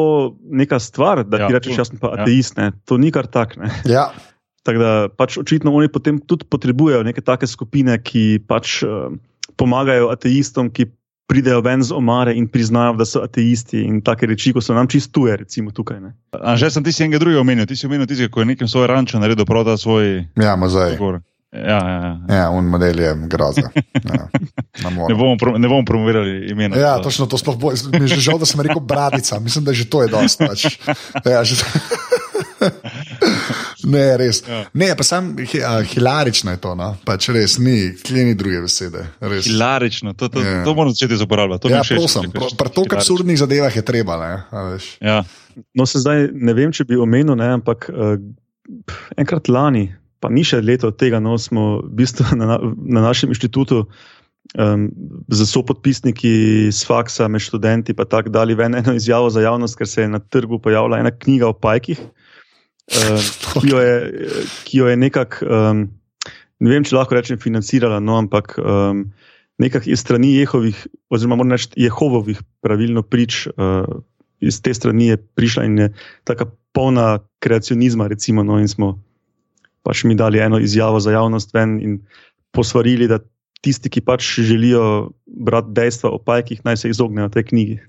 neka stvar, da ja, ti rečeš, jaz sem pa ja. ateist, ne? to ni kar tak. Ja. Tako da pač očitno oni potem tudi potrebujejo neke take skupine, ki pač uh, pomagajo ateistom, ki pridejo ven z omare in priznajo, da so ateisti in take reči, ko so nam čistuje, recimo tukaj. Že sem ti si enega drugega omenil, ti si omenil tisti, ki je nekem svoj rančo naredil, prav da svoj. Ja, mozaj. Ja, ja, ja. ja un model je grozno. Ja, ne, bomo pro, ne bomo promovirali imena. Ja, to. točno to sploh bo. Mi je že žal, da sem rekel bradica. Mislim, da že to je dosti. Pač. Ja, že... ne, res. Ja. Ne, pa sam hilarično je to. No? Pač res ni, kje ni druge besede. Res. Hilarično, to, to, ja. to moramo začeti uporabljati. Ja, prosim. Pri toliko absurdnih zadevah je treba. Ja. No, se zdaj ne vem, če bi omenil, ne, ampak uh, enkrat lani pa ni še leto od tega, no, smo v bistvu na, na našem inštitutu um, z sopodpisniki z faksa, med študenti, pa tako dali ven eno izjavo za javnost, ker se je na trgu pojavila ena knjiga o pajkih, um, ki jo je, je nekako, um, ne vem, če lahko rečem, financirala, no, ampak. Um, Nekaj iz strani Jehovih, oziroma moramo reči Jehovovih, pravilno prič, uh, iz te strani je prišla in je tako polna kreacionizma, recimo, no, in smo pač mi dali eno izjavo za javnost ven in posvarili, da tisti, ki pač želijo brati dejstva o pajkih, naj se izognejo tej knjigi.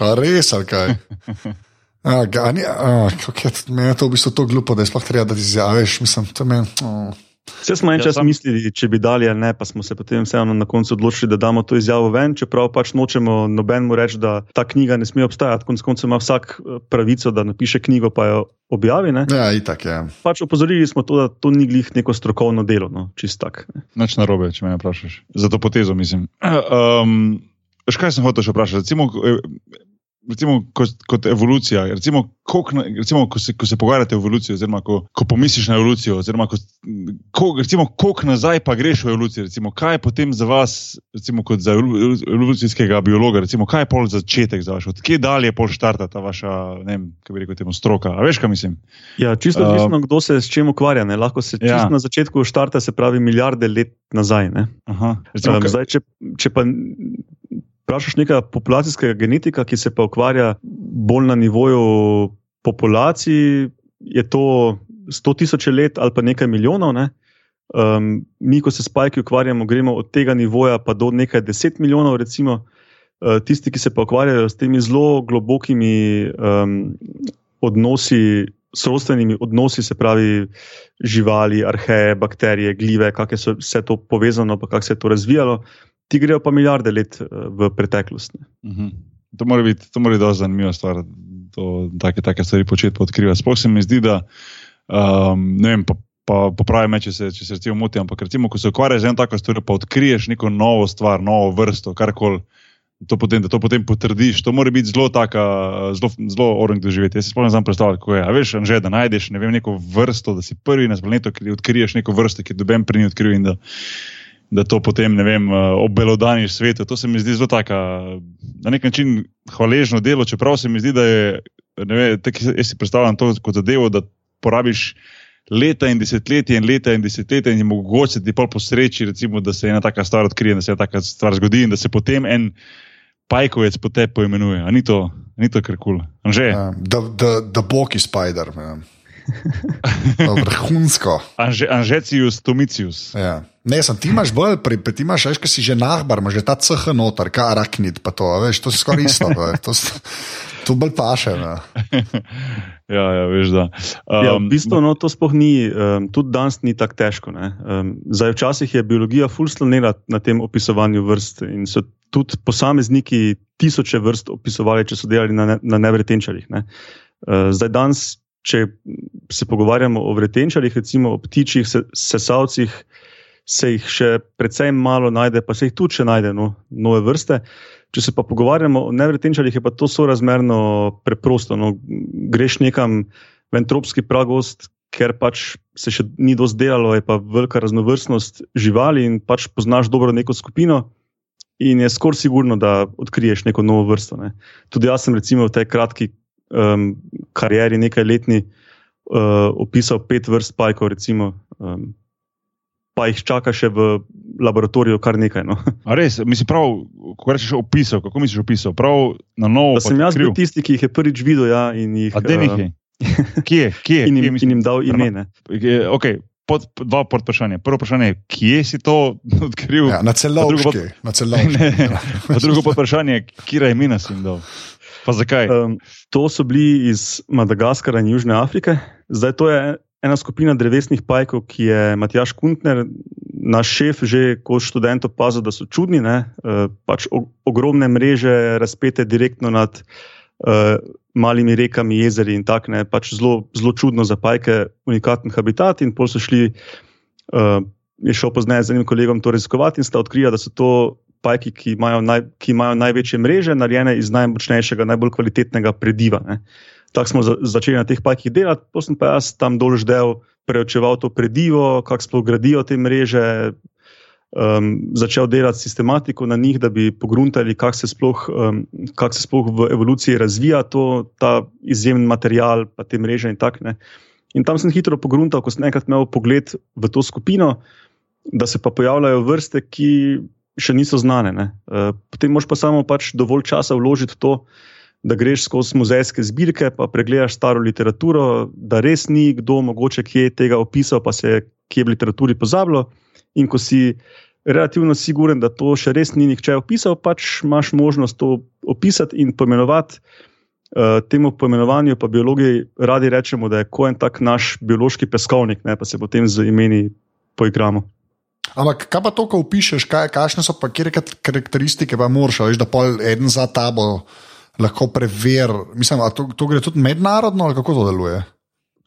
A res, ali kaj? A, gani, a, je, meni je to v bistvu to glupo, da je sploh treba, da ti izjaviš. Mislim, to meni. Oh. Vse smo en ja, čas sam... mislili, če bi dali ali ne, pa smo se potem vseeno na koncu odločili, da damo to izjavo ven, čeprav pač nočemo nobenemu reči, da ta knjiga ne sme obstajati. Konec koncev ima vsak eh, pravico, da napiše knjigo, pa jo objavi. Ne? Ja, itak je. Ja. Pač opozorili smo to, da to ni glih neko strokovno delo, no, čist tak. Noč na robe, če me vprašaš. Za to potezo mislim. Um, Škaj sem hotel še vprašati? Recimo, eh, recimo, kot, kot evolucija. Recimo, na, recimo, ko, se, ko se pogovarjate o evoluciji, oziroma ko, ko pomisliš na evolucijo, oziroma koliko nazaj pa greš v evolucijo. Recimo, kaj je potem za vas, recimo, kot za evolucijskega biologa, recimo, kaj je pol začetek za vas, odkje dalje pol štarta ta vaša, ne vem, kako bi rekel, temu stroka. A veš, kaj mislim? Ja, čisto odvisno, uh, kdo se s čim ukvarja. Ne? Lahko se ja. na začetku štarta, se pravi, milijarde let nazaj. Recimo, um, zdaj, če, če pa vprašaš nekega populacijskega genetika, ki se pa ukvarja bolj na nivoju populacij, je to 100 tisoč let ali pa nekaj milijonov. Ne? Um, mi, ko se s pajki ukvarjamo, gremo od tega nivoja pa do nekaj deset milijonov, recimo. Uh, tisti, ki se pa ukvarjajo s temi zelo globokimi um, odnosi, sorodstvenimi odnosi, se pravi živali, arheje, bakterije, gljive, kako je vse to povezano, pa kako se je to razvijalo, ti grejo pa milijarde let eh, v preteklost. Uh mhm. -huh. To mora biti zelo zanimiva stvar, da take, take stvari početi odkrivati. Sploh se mi zdi, da um, ne vem. Pa, Pa popravi me, če se, če se recimo motim. Ampak, recimo, ko se ukvarjaš z eno tako stvar, pa odkriješ neko novo stvar, novo vrsto, karkoli, to potem, da to potem potrdiš. To mora biti zelo, taka, zelo, zelo orang doživeti. Jaz si sploh ne znam predstavljati, kako je. A veš, že da najdeš ne vem, neko vrsto, da si prvi na planetu, ki odkriješ neko vrsto, ki doben pri njih odkril in da da to potem vem, eh, obelodaniš svetu. To se mi zdi zelo tako, na nek način hvaležno delo, čeprav se mi zdi, da je, ne vem, tako jaz si predstavljam to kot zadevo, da porabiš. Leta in desetletja in leta in desetletja, in je mogoče ti pol po sreči, recimo, da se ena taka stvar odkrije, da se ena taka stvar zgodi in da se potem en pajkovec po tebi poimenuje. Ni to, ni to kar kul. Cool. Ja, da boki spider. Vrhunsko. Anžecius, Tomicius. Ja. Ne, sem, ti imaš bolj, pri, pri, ti imaš, veš, si že nahbar, imaš že ta CH noter, kar arachnid, pa to, veš, to je skoraj isto. To, to to bolj paše. ja, ja, veš, da. Um, ja, v bistvu no, to sploh ni, um, tudi danes ni tako težko. Um, zdaj, včasih je biologija fulslonila na tem opisovanju vrst in so tudi posamezniki tisoče vrst opisovali, če so delali na, ne, na nevretenčarjih. Ne. Uh, zdaj, danes, če se pogovarjamo o vretenčarjih, recimo o ptičjih sesalcih, se jih še precej malo najde, pa se jih tudi še najde, no, nove vrste. Če se pa pogovarjamo o nevretenčarjih, je pa to sorazmerno preprosto. No, greš nekam v entropski pragost, ker pač se še ni dosti delalo, je pa velika raznovrstnost živali in pač poznaš dobro neko skupino. In je skoraj sigurno, da odkriješ neko novo vrsto. Ne. Tudi jaz sem recimo v tej kratki um, karieri, nekaj letni, uh, opisal pet vrst pajkov, recimo, um, pa jih čaka še v laboratoriju kar nekaj. No. Res, mislim, prav, ko rečeš opisal, kako misliš opisal? Prav na novo. Da sem jaz bil tisti, ki jih je prvič videl. Ja, jih, A de nekaj. Kje, kje? In jim, kje, in jim dal ime. Okay. Pod, dva podvprašanja. Prvo vprašanje je, kje si to odkril? Ja, na celovški. Na celovški. drugo podvprašanje je, kje imena si jim dal? Pa zakaj? Um, to so bili iz Madagaskara in Južne Afrike. Zdaj, to je ena skupina drevesnih pajkov, ki je Matjaš Kuntner, naš šef, že kot študent opazil, da so čudni. Ne? Eh, pač ogromne mreže, razpete direktno nad uh, malimi rekami, jezeri in tako naprej. Pač zelo, zelo čudno za pajke, unikaten habitat. In pol so šli, uh, je šel pozneje z enim kolegom to raziskovati in sta odkrila, da so to. Pajki, ki imajo, naj, ki imajo največje mreže, narejene iz najmočnejšega, najbolj kvalitetnega prediva. Uh, Tako smo za, začeli na teh pajkih delati, potem pa jaz tam dolž del preučeval to predivo, kako sploh gradijo te mreže, um, začel delati sistematiko na njih, da bi pogruntali, kako se, um, kak se sploh v evoluciji razvija to, ta izjemen material, pa te mreže in tako naprej. In tam sem hitro pogruntal, ko sem enkrat imel pogled v to skupino, da se pa pojavljajo vrste, ki še niso znane. Uh, potem moš pa samo pač dovolj časa vložiti v to da greš skozi muzejske zbirke, pa pregledaš staro literaturo, da res ni kdo mogoče kje tega opisal, pa se je kje v literaturi pozabilo. In ko si relativno siguren, da to še res ni nihče opisal, pač imaš možnost to opisati in poimenovati. Uh, temu poimenovanju pa biologi radi rečemo, da je koen tak naš biološki peskovnik, ne, pa se potem z imeni poigramo. Ampak kaj pa to, ko opišuješ, kaj, kakšne so pa kjer karakteristike, pa moraš, veš, da pol en za tabo lahko preveri. Mislim, da to, to gre tudi mednarodno, ali kako to deluje?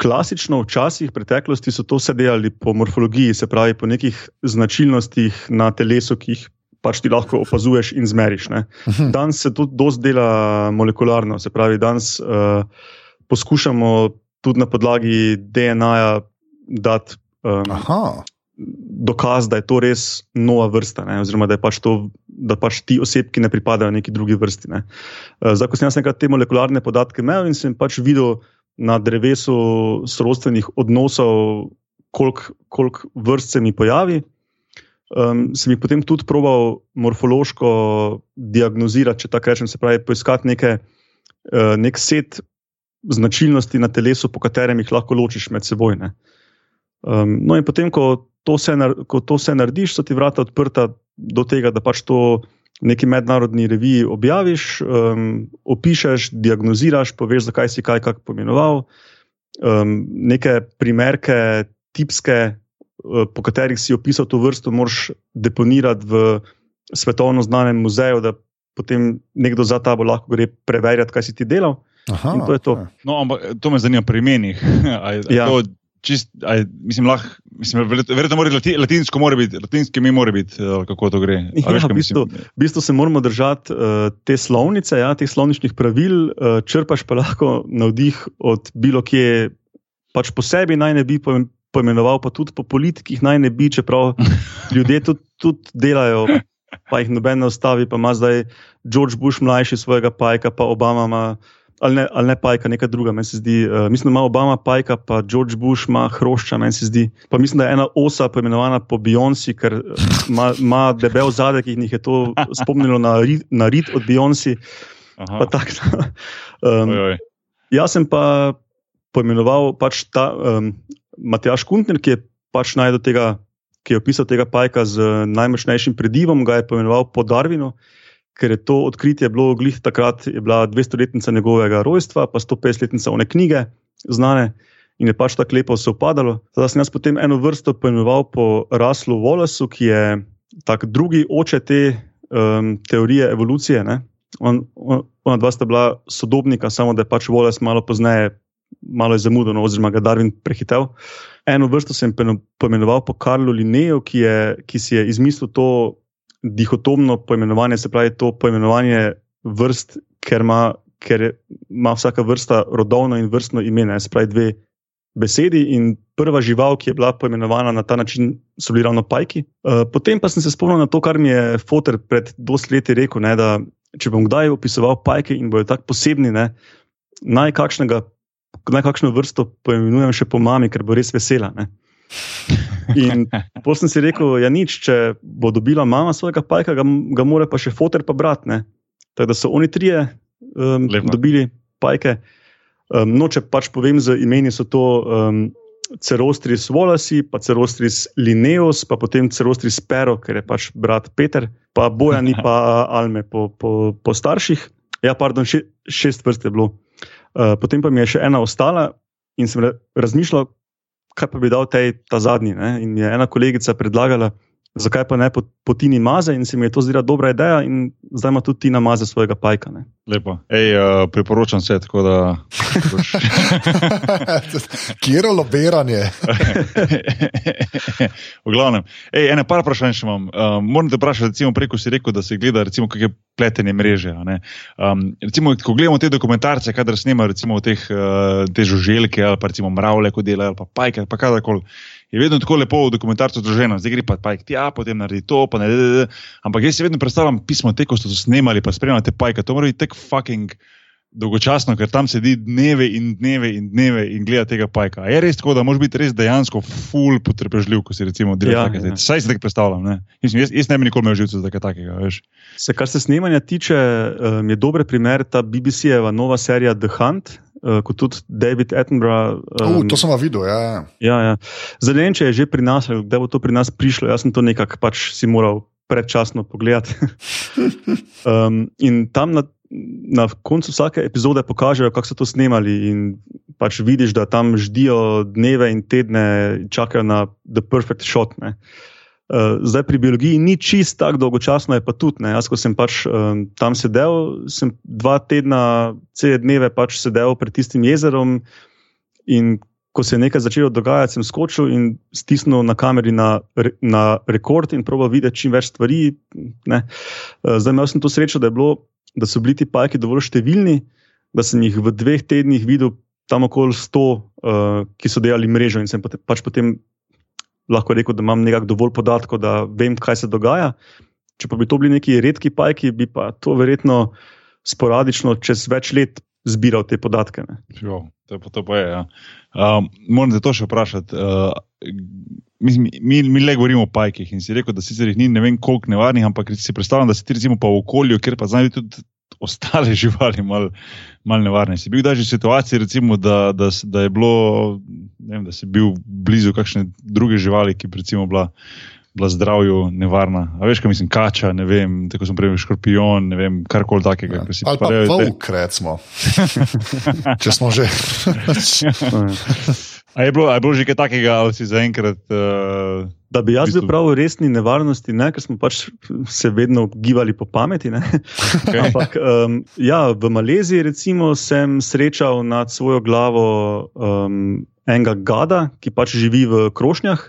Klasično, včasih v preteklosti so to vse delali po morfologiji, se pravi po nekih značilnostih na telesu, ki jih pač ti lahko opazuješ in zmeriš. Mhm. Danes se to dosti dela molekularno, se pravi, danes uh, poskušamo tudi na podlagi DNA-ja dati. Um, dokaz, da je to res nova vrsta, ne? oziroma da, pač to, da pač ti osebki ne pripadajo neki drugi vrsti. Ne? Eh, zdaj, ko sem jaz nekaj te molekularne podatke imel in sem pač videl na drevesu sorodstvenih odnosov, koliko kolik vrst se mi pojavi. Um, sem jih potem tudi probal morfološko diagnozirati, če tako rečem, se pravi, poiskati neke, uh, nek set značilnosti na telesu, po katerem jih lahko ločiš med seboj. Um, no, in potem, ko to vse, ko to vse narediš, so ti vrata odprta do tega, da pač to v neki mednarodni reviji objaviš, um, opišeš, diagnoziraš, poveš, zakaj si kaj kako pomenoval. Um, neke primerke, tipske, uh, po katerih si opisal to vrsto, moraš deponirati v svetovno znanem muzeju, da potem nekdo za tabo lahko gre preverjati, kaj si ti delal. Aha, to to. No, ampak to me zanima pri imenih. ja čist, aj, mislim, lah, mislim, verjetno mora biti latinsko, mora biti, latinski mi mora biti, eh, kako to gre. Ja, veš, v, bistvu, v bistvu se moramo držati uh, te slovnice, ja, teh slovničnih pravil, uh, črpaš pa lahko navdih od bilo kje, pač po sebi naj ne bi poimenoval, pa tudi po politikih naj ne bi, čeprav ljudje tudi, tudi delajo. Pa jih noben ne ustavi, pa ima zdaj George Bush mlajši svojega pajka, pa Obama ima ali ne, ali ne pajka, neka druga. Zdi, uh, mislim, da ima Obama pajka, pa George Bush ima hrošča, meni se zdi. Pa mislim, da je ena osa poimenovana po Beyoncé, ker eh, ima debel zadek in jih je to spomnilo na, na rit od Beyoncé. um, jaz sem pa poimenoval pač ta um, Matjaš Kuntner, ki je pač najdel tega. Ki je opisal tega pajka z najmočnejšim predivom, ga je poimenoval po Darwinu. Ker je to odkritje bilo glih takrat, je bila 200-letnica njegovega rojstva, pa 150-letnica one knjige znane. In je pač tako lepo se upadalo. Zdaj sem jaz potem eno vrsto poimenoval po Raslu Wallacu, ki je tak drugi oče te um, teorije evolucije. On, on, ona dva sta bila sodobnika, samo da je pač Wallace malo pozneje, malo je zamudeno, oziroma ga Darwin prehitel. Eno vrsto sem poimenoval po Karlu Lineju, ki, je, ki si je izmislil to dihotomno poimenovanje, se pravi to poimenovanje vrst, ker ima, ker ima vsaka vrsta rodovno in vrstno ime, ne, se pravi dve besedi. In prva žival, ki je bila poimenovana na ta način, so bili ravno pajki. Uh, potem pa sem se spomnil na to, kar mi je Fotor pred dosti leti rekel, ne, da če bom kdaj opisoval pajke in bojo tako posebni, ne, naj kakšnega. Naj kakšno vrsto poimenujem še po mami, ker bo res vesela. Ne? In potem sem si rekel, ja, nič, če bo dobila mama svojega pajka, ga, ga mora pa še fotor pa brat. Tako da so oni trije um, dobili pajke. Um, no, če pač povem z imeni, so to um, Cerostris Volasi, pa Cerostris Lineus, pa potem Cerostris Pero, ker je pač brat Peter, pa Bojani, pa Alme po, po, po starših. Ja, pardon, še, šest vrst je bilo. Uh, potem pa mi je še ena ostala in sem razmišljal, kaj pa bi dal tej, ta zadnji. Ne? In je ena kolegica predlagala, zakaj pa ne potini maze, in se mi je to zdela dobra ideja, in zdaj ima tudi Tina maze svojega pajka. Ne? Lepo. Ej, uh, priporočam se, tako da. Kjer je lobiranje? v glavnem. Ej, ene par vprašanj še imam. Uh, moram te vprašati, recimo, preko si rekel, da se gleda, recimo, kakšne pletenje mreže. Um, recimo, ko gledamo te dokumentarce, kadar snema, recimo, teh, uh, te žuželke ali pa recimo mravlje, ko delajo, ali pa pajke, ali pa kadarkoli je vedno tako lepo v dokumentarcu združeno, zdaj gre pa pajk tja, potem naredi to, pa ne. De, de, de. Ampak jaz si vedno predstavljam pismo, te, ko to snemali, pa spremljate pajka, to mora biti tek fucking. Dolgočasno, ker tam sedi dneve in dneve in dneve in gleda tega pajka. A je res tako, da moraš biti res dejansko full potrpežljiv, ko si recimo delal ja, stvari. Ja. Saj si tako predstavljam. Ne? Mislim, jaz, jaz ne bi nikoli imel živcev za kaj takega. Veš. Se, kar se snemanja tiče, um, je dober primer ta BBC-jeva nova serija The Hunt, uh, kot tudi David Attenborough. Um, uh, to sem videl. Ja, ja. Ja, ja. Zdaj, ne vem, če je že pri nas, da bo to pri nas prišlo. Jaz sem to nekako pač si moral predčasno pogledati. um, in tam na, na koncu vsake epizode pokažejo, kako so to snemali. In pač vidiš, da tam ždijo dneve in tedne, čakajo na the perfect shot. Ne. Uh, zdaj pri biologiji ni čist tako dolgočasno, je pa tudi. Ne. Jaz, ko sem pač um, tam sedel, sem dva tedna, cele dneve pač sedel pred tistim jezerom. In ko se je nekaj začelo dogajati, sem skočil in stisnil na kameri na, na rekord in proval videti čim več stvari. Uh, zdaj imel sem to srečo, da, bilo, da so bili ti pajki dovolj številni, da sem jih v dveh tednih videl tam okoli sto, uh, ki so delali mrežo in sem pač potem lahko rekel, da imam nekako dovolj podatkov, da vem, kaj se dogaja. Če pa bi to bili neki redki pajki, bi pa to verjetno sporadično čez več let zbiral te podatke. Jo, to, pa, to pa je. Ja. Um, moram te to še vprašati. Uh, mi mi, mi le govorimo o pajkih in si rekel, da sicer jih ni ne vem koliko nevarnih, ampak si predstavljam, da si ti recimo pa v okolju, kjer pa znajo tudi ostale živali malo mal nevarne. Si bil kdaj že v situaciji, recimo, da, da, da je bilo, vem, da si bil blizu kakšne druge živali, ki bi bila, bila zdravju nevarna. A veš, kaj mislim, kača, ne vem, tako sem prej škorpion, ne vem, karkoli takega. Ja. Ali pa volk, recimo. Če smo že. A je bilo, a je bilo že kaj takega, ali si zaenkrat. Uh, da bi jaz bil prav v resni nevarnosti, ne? ker smo pač se vedno gibali po pameti. Okay. Ampak, um, ja, v Maleziji recimo, sem srečal nad svojo glavo um, enega gada, ki pač živi v krošnjah.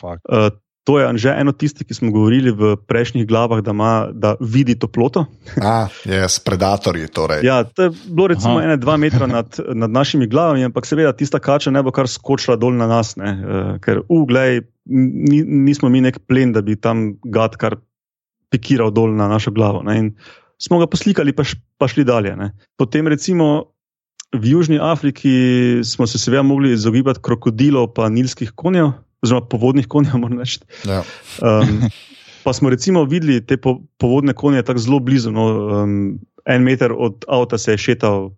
Uh, To je že eno tisto, ki smo govorili v prejšnjih glavah, da, ima, da vidi toploto. Ah, yes, predatorji. Torej. Ja, to je bilo recimo ene, dva metra nad, nad našimi glavami, ampak seveda tista kača ne bo kar skočila dol na nas, ne, uh, ker uglej, ni, nismo mi nek plen, da bi tam gad kar pikiral dol na našo glavo. Ne, smo ga poslikali, pa, š, pa šli dalje. Ne. Potem recimo. V Južni Afriki smo se seveda mogli izogibati krokodilov in nilskih konjev, oziroma povodnih konjev, moram reči. Ja. Um, pa smo recimo videli te po, povodne konje tako zelo blizu. No, um, en meter od avta se je šetal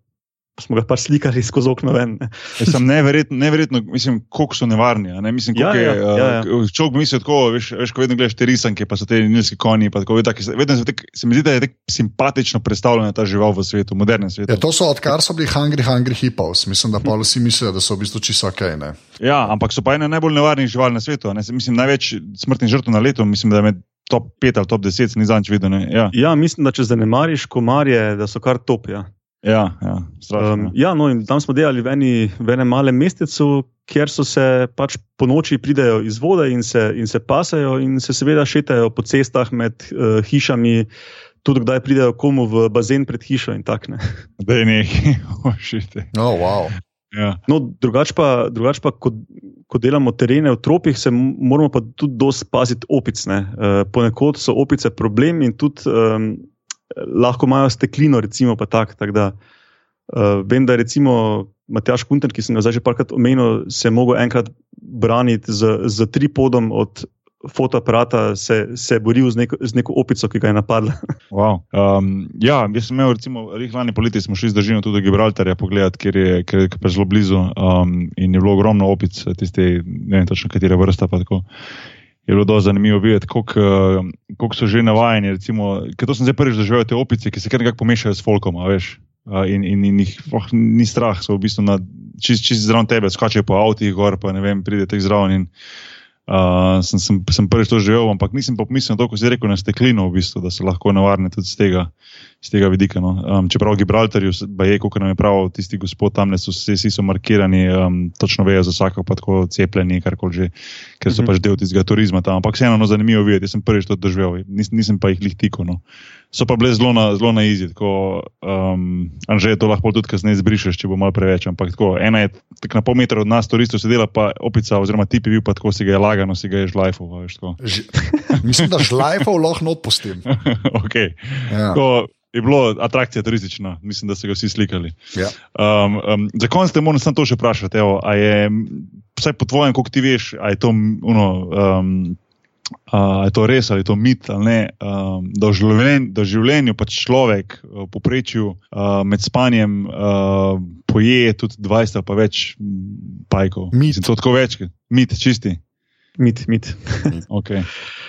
smo ga pa slikali skozi okno ven. Ne. Sem neverjetno, neverjetno, mislim, koliko so nevarni. Ne? Mislim, Ja, ja, je, ja, ja. uh, Človek bi mislil tako, veš, veš, ko vedno gledaš te risanke, pa so te nilski konji. pa Tako, tak, vedno se, tek, se mi zdi, da je tako simpatično predstavljena ta žival v svetu, v modernem svetu. Ja, to so odkar so bili Hungry, Hungry Hippos. Mislim, da pa vsi mislijo, da so v bistvu čisto ok. Ne? Ja, ampak so pa ene najbolj nevarnih živali na svetu. Ne? Mislim, največ smrtnih žrtev na leto, mislim, da je med top 5 ali top 10, sem zadnjič videl. ne. Ja, Ja, mislim, da če zanemariš komarje, da so kar top. Ja. Ja, ja strašno. Um, ja, no, in tam smo delali v, eni, v enem malem mestecu, kjer so se pač po noči pridejo iz vode in se, in se pasajo, in se seveda šetajo po cestah med uh, hišami, tudi kdaj pridejo komu v bazen pred hišo in tako. ne. Da je nekaj, ošite. Oh, wow. Ja. No, drugač pa, drugač pa ko, ko delamo terene v tropih, se moramo pa tudi dosti paziti opic. ne. Uh, ponekod so opice problem in tudi um, lahko imajo steklino, recimo pa tak. tak da, uh, vem, da je recimo Matjaš Kunter, ki sem ga zdaj že parkrat omenil, se je mogel enkrat braniti z, z tripodom od fotoaparata, se, se je boril z neko, z neko opico, ki ga je napadla. Wow. Um, ja, jaz sem imel, recimo, lani poleti smo šli z družino tudi do Gibraltarja pogledat, ker je, ker je pa zelo blizu um, in je bilo ogromno opic, tiste, ne vem točno katera vrsta. pa tako. Je bilo dosti zanimivo videti, koliko, uh, koliko so že navajeni. Recimo, ker to sem zdaj prvič doživel te opice, ki se kar nekako pomešajo s folkom, veš. In, in, in jih oh, ni strah, so v bistvu na- čist, čist zraven tebe, skačejo po avtih, gor pa ne vem, pridete jih zraven. In, Uh, sem, sem, sem prvič to živel, ampak nisem pa pomislil na to, ko si rekel, na steklino, v bistvu, da so lahko nevarne tudi z tega, z tega vidika. No. Um, čeprav Gibraltarju, je, kot nam je pravil tisti gospod, tam so vsi, so markirani, um, točno vejo za vsako, pa tako cepljeni, karkoli že, ker so Mhm. pač del tistega turizma tam. Ampak vseeno no, zanimivo videti, jaz sem prvič to doživel, nis, nisem pa jih lih tiko. No. So pa bile zelo na, zelo na izi, tako um, Anže to lahko tudi kasneje zbrišeš, če bo malo preveč. Ampak tako, ena je tako na pol metra od nas, turistov sedela pa opica, oziroma tip je bil pa tako, si ga je lagano, si ga je žlajfal. a veš. Ž- Mislim, da žlajfov lahko not pustim. okay. Ja. Tako je bilo atrakcija turistična, mislim, da so ga vsi slikali. Ja. Um, um, za konec te moram samo to še vprašati. Evo, a je, vsaj po tvojem, koliko ti veš, a je to, uno, um, a je to res ali je to mit ali ne, um, da, v življenj, da v življenju pač človek v povprečju uh, med spanjem uh, poje tudi 20 ali pa več pajkov. Mit. Mislim, to tako več, mit, čisti. Mit, mit. Okay.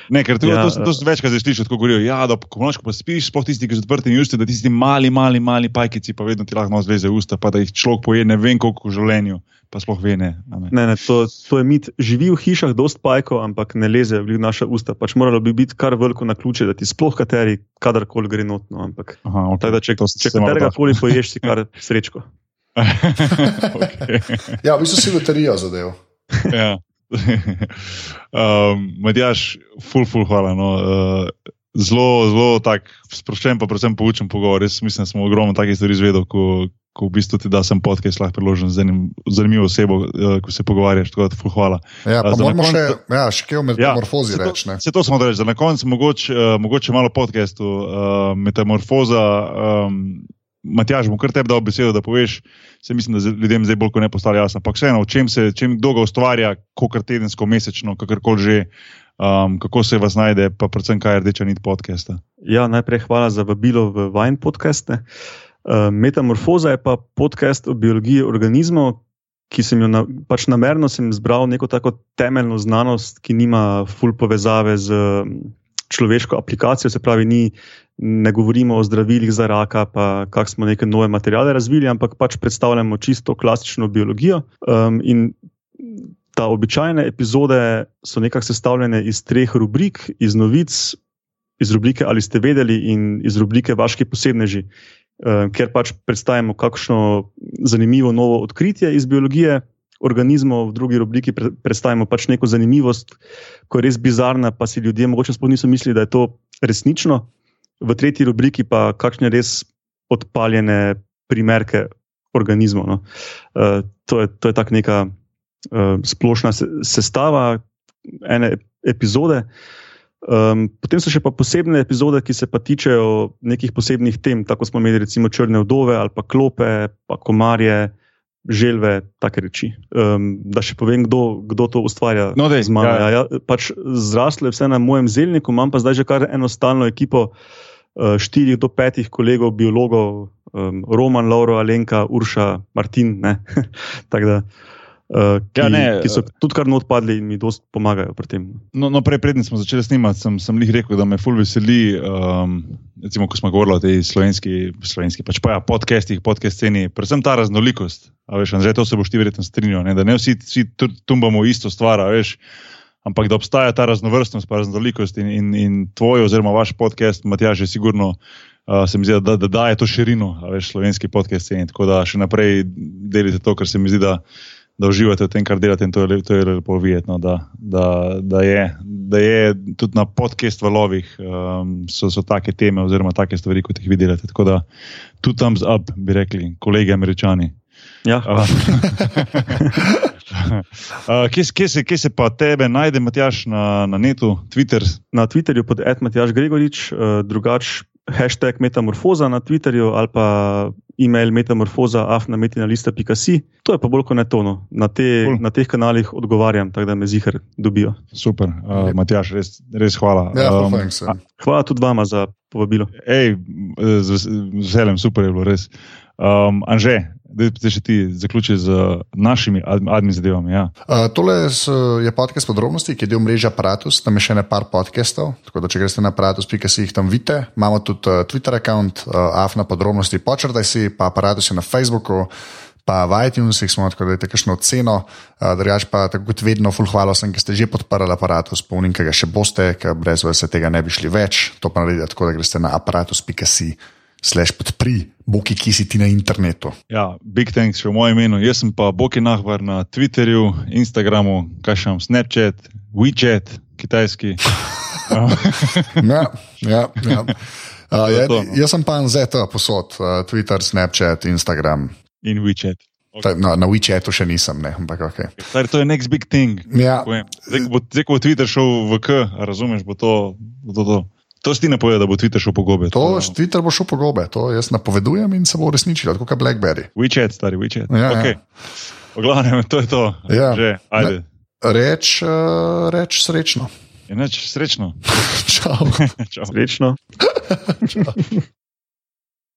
Ne, ker to, Ja, to, to, to večkrat zdaj slišiš, tako govorijo. Ja, da ko noč, ko pa spiš, sploh tisti, ki so odprti usta, da tisti mali, mali, mali pajkici pa vedno ti lahko v usta, pa da jih človek poje ne vem koliko v življenju, pa sploh ve ne. ne. Ne, ne, to, to je mit. Živi v hišah, dost pajkov, ampak ne leze v naša usta. Pač moralo bi biti kar veliko na ključe, da ti sploh kateri, kadarkoli gre notno. Ampak, Aha, okay. tako da, če, če katerega koli poješ, si kar srečko. okay. ja, v bistvu si loterijo zadev. ja. um, Matjaš, ful, ful, hvala. No. Uh, zelo, zelo tak sproščen, pa predvsem poučen pogovor. Res mislim, da smo ogromno takih stvari izvedeli, ko, ko v bistvu ti da sem podcast lahko priložen z enim zanimivo osebo, uh, ko se pogovarjaš. Tako da, ful, hvala. Ja, pa za na moramo še, koncu- ja, še kaj o metamorfozi to- reči. ne. Se to smo reči, da na koncu mogoče, uh, mogoče malo podcastu, uh, metamorfoza. Um, Matjaž, bom kar tebi dal besedo, da poveš. Se mislim, da ljudem zdaj bolj kot ne postane jasno. Ampak vseeno, čem se, čem kdo ga ustvarja, koliko tedensko, mesečno, kakorkoli že, um, kako se vas najde, pa predvsem kaj je rdeča nit podcasta. Ja, najprej hvala za vabilo v Vajn podcast. ne. Uh, Metamorfoza je pa podcast o biologiji organizmov, ki sem jo na, pač namerno sem zbral neko tako temeljno znanost, ki nima full povezave z mm, človeško aplikacijo, se pravi, ni, ne govorimo o zdravilih za raka, pa kako smo neke nove materijale razvili, ampak pač predstavljamo čisto klasično biologijo. Um, in ta običajne epizode so nekako sestavljene iz treh rubrik, iz novic, iz rubrike Ali ste vedeli in iz rubrike Vaški posebneži, eh, kjer pač predstavimo kakšno zanimivo novo odkritje iz biologije organizmov, v drugi rubriki pre- predstavimo pač neko zanimivost, ko je res bizarna, pa si ljudje mogoče sploh niso mislili, da je to resnično. V tretji rubriki pa kakšne res odpaljene primerke organizmov. No. Uh, to je, to je tako neka uh, splošna se, sestava ene ep- epizode. Um, potem so še pa posebne epizode, ki se pa tičejo nekih posebnih tem, tako smo imeli recimo črne vdove ali pa klope, pa komarje, želve, take reči. Um, da še povem, kdo, kdo to ustvarja No, dej, z mano. ja. Ja, ja, pač zraslo je vse na mojem zelniku, imam pa zdaj že kar eno stalno ekipo. eh, Štirih do petih kolegov, biologov, um, Roman, Lauro, Alenka, Urša, Martin. Tako da. Uh, ki, ja, ne, ki so tudi kar not padli in mi dosta pomagajo pri tem. No, no prej, predtem smo začeli snemati, sem, sem jih rekel, da me ful veseli. Um, recimo, ko smo govorili o tej slovenski, slovenski pač pa ja, podcastih, podcast sceni, predvsem ta raznolikost. Veš, Andrej, to se boš ti verjetno strinjal, ne? da ne vsi, vsi tumbamo isto stvar, veš, ampak da obstaja ta raznovrstnost, pa raznolikost in, in, in tvoj oziroma vaš podcast, Matjaž, je sigurno. Uh, se mi zdi, da, da daje to širino, veš, slovenski podcast sceni. Tako da še naprej delite to, kar se mi zdi, da da uživate v tem, kar delate, in to je, to je lepo videti. No, da, da, da, da je tudi na podcast valovih um, so, so take teme, oziroma take stvari, kot jih vidite. Tako da tu thumbs up, bi rekli, kolegi američani. Ja. Uh, kje, kje, se, kje se pa tebe najde, Matjaš, na, na netu, Twitter? Na Twitterju pod Matjaš Gregorič, uh, drugač hashtag metamorfoza na Twitterju ali pa e-mail metamorfoza afnametina.si. To je pa bolj kot netono. Na, te, cool. na teh kanalih odgovarjam, tako da me zihar dobijo. Super, uh, Matjaš, res, res hvala. Ja, um, a, hvala tudi vama za povabilo. Ej, z veseljem, super je bilo res. Um, Anže, da se še ti zaključi z našimi admi zadevami. Ja. Uh, tole je podcast podrobnosti, ki je del mreže Apparatus, tam je še ne par podcastov. Tako da, če greste na aparatus.com, jih tam vidite. Imamo tudi uh, Twitter račun, uh, afna podrobnosti, počrtaj si, pa aparatus je na Facebooku. Pa v iTunesih smo tako, da je kakšno ceno, drugač pa tako kot vedno, full hvala vsem, ki ste že podprli aparat, spomnim, ki ga še boste, ker brez vas tega ne bi šli več. To pa naredite tako, da greste na aparatus.com slash podpri, boki, ki si ti na internetu. Ja, big thanks v mojem imenu. Jaz sem pa Boki Nahvar na Twitterju, Instagramu, kaj še imam, Snapchat, WeChat, kitajski. ja, ja, ja. Uh, ja, no. jaz sem pa NZT posod, uh, Twitter, Snapchat, Instagram. In WeChat. Okay. No, na WeChatu še nisem, ne, ampak ok. Stari, to je next big thing. Ja. Zdaj, ko bo, bo Twitter šel v K, razumeš, bo to. Bo to, to. To si ne pove, da bo Twitter šel po gobe. To, to Twitter bo šel po gobe, to jaz napovedujem in se bo uresničilo, tako kot Blackberry. WeChat, stari WeChat. Ja, okay. ja. Poglavnem, to je to. Ja. Že, reč, uh, reč srečno. Neč srečno. Čau. Čau. Srečno. Čau.